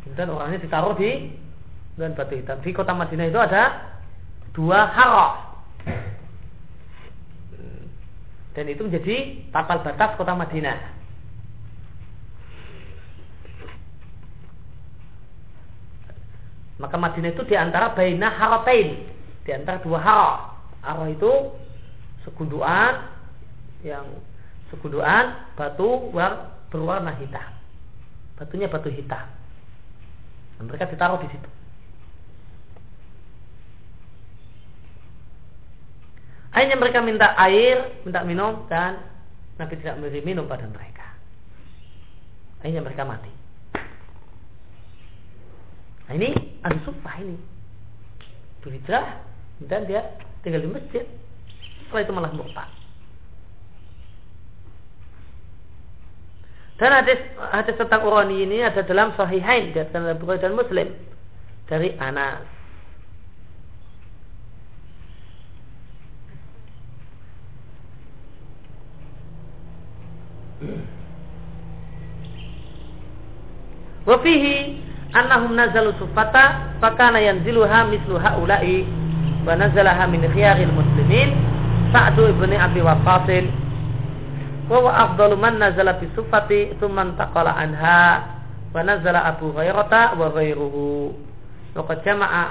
Kemudian orangnya ditaruh di dan batu hitam. Di kota Madinah itu ada dua haro. Dan itu menjadi tapal batas kota Madinah. Maka Madinah itu di antara baina haratain, di antara dua haro. Haro itu segunduan yang segunduan batu berwarna hitam. Batunya batu hitam. Dan mereka ditaruh di situ. Akhirnya mereka minta air, minta minum dan Nabi tidak memberi minum pada mereka. Akhirnya mereka mati. Nah ini sumpah ini. Berhijrah dan dia tinggal di masjid. Setelah itu malah murtad. Dan hadis hadis tentang urani ini ada dalam Sahihain dalam Bukhari dan Muslim dari Anas. Wafihi annahum nazalu sufata fakana yanziluha mislu haula'i wa nazalaha min khiyaril muslimin Sa'du ibni Abi Waqqasin wa wa afdalu man nazala fi sufati thumma taqala anha wa nazala Abu Hurairah wa ghairuhu wa jama'a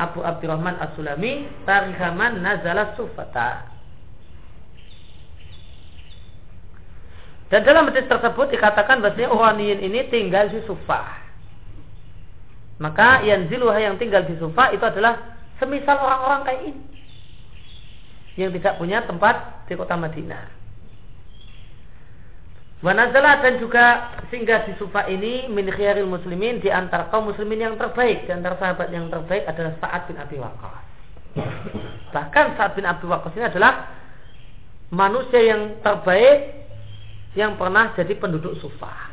Abu Abdurrahman As-Sulami tarikha man nazala sufata Dan dalam hadis tersebut dikatakan bahwasanya Uraniyin ini tinggal di Sufah. Maka yang ziluha yang tinggal di Sufah itu adalah semisal orang-orang kayak ini. Yang tidak punya tempat di kota Madinah. Wanazala dan juga singgah di Sufa ini min khiyaril muslimin di antara kaum muslimin yang terbaik di antara sahabat yang terbaik adalah Sa'ad bin Abi Waqqas. Bahkan Sa'ad bin Abi Waqqas ini adalah manusia yang terbaik yang pernah jadi penduduk Sufa.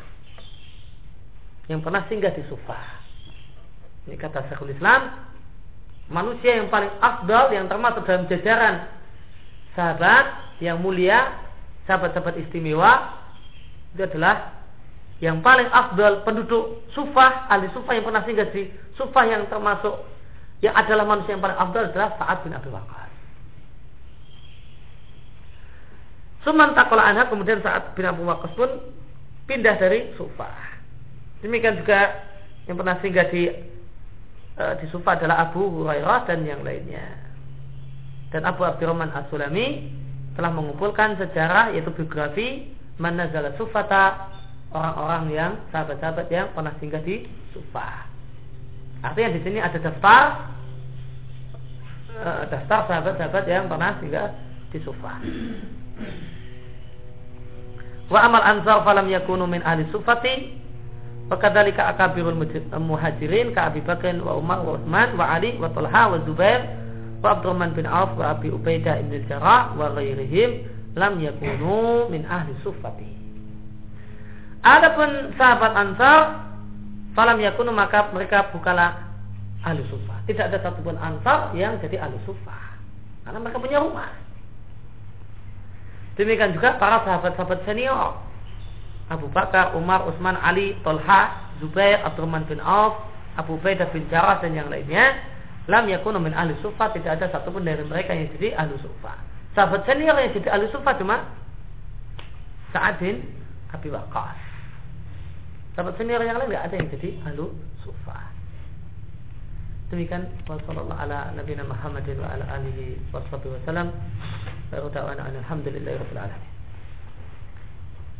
Yang pernah singgah di Sufa. Ini kata Syekhul Islam, manusia yang paling afdal yang termasuk dalam jajaran sahabat yang mulia, sahabat-sahabat istimewa itu adalah yang paling afdal penduduk sufah, ahli sufah yang pernah singgah di sufah yang termasuk yang adalah manusia yang paling afdal adalah Sa'ad bin Abi Waqqas. Suman takola anha kemudian saat bin Abu pun pindah dari sufah. Demikian juga yang pernah singgah di e, di sufah adalah Abu Hurairah dan yang lainnya. Dan Abu Abdurrahman As-Sulami telah mengumpulkan sejarah yaitu biografi manazala sufata orang-orang yang sahabat-sahabat yang pernah singgah di sufah. Artinya di sini ada daftar uh, daftar sahabat-sahabat yang pernah singgah di sufah. Wa amal ansar falam yakunu min ahli sufati Fakadhalika akabirul muhajirin ka Abi Bakr wa Umar wa Utsman wa Ali wa Talha wa Zubair wa Abdurrahman bin Auf wa Abi Ubaidah ibn Jarrah wa ghairihim lam yakunu min ahli sufati. Adapun sahabat Ansar falam yakunu maka mereka bukanlah ahli sufah. Tidak ada satupun Ansar yang jadi ahli sufah. Karena mereka punya rumah. Demikian juga para sahabat-sahabat senior. Abu Bakar, Umar, Utsman, Ali, Tolha, Zubair, Abdurrahman bin Auf, Abu Baidah bin Jarrah dan yang lainnya lam yakunu min ahli sufah tidak ada satupun dari mereka yang jadi ahli sufah Sahabat senior yang jadi ahli sufa cuma Sa'ad bin Abi Waqqas. Sahabat senior yang lain tidak ada yang jadi ahli sufa. Demikian wasallallahu ala nabiyina Muhammadin wa ala alihi wa فيرضى أن الحمد لله رب العالمين.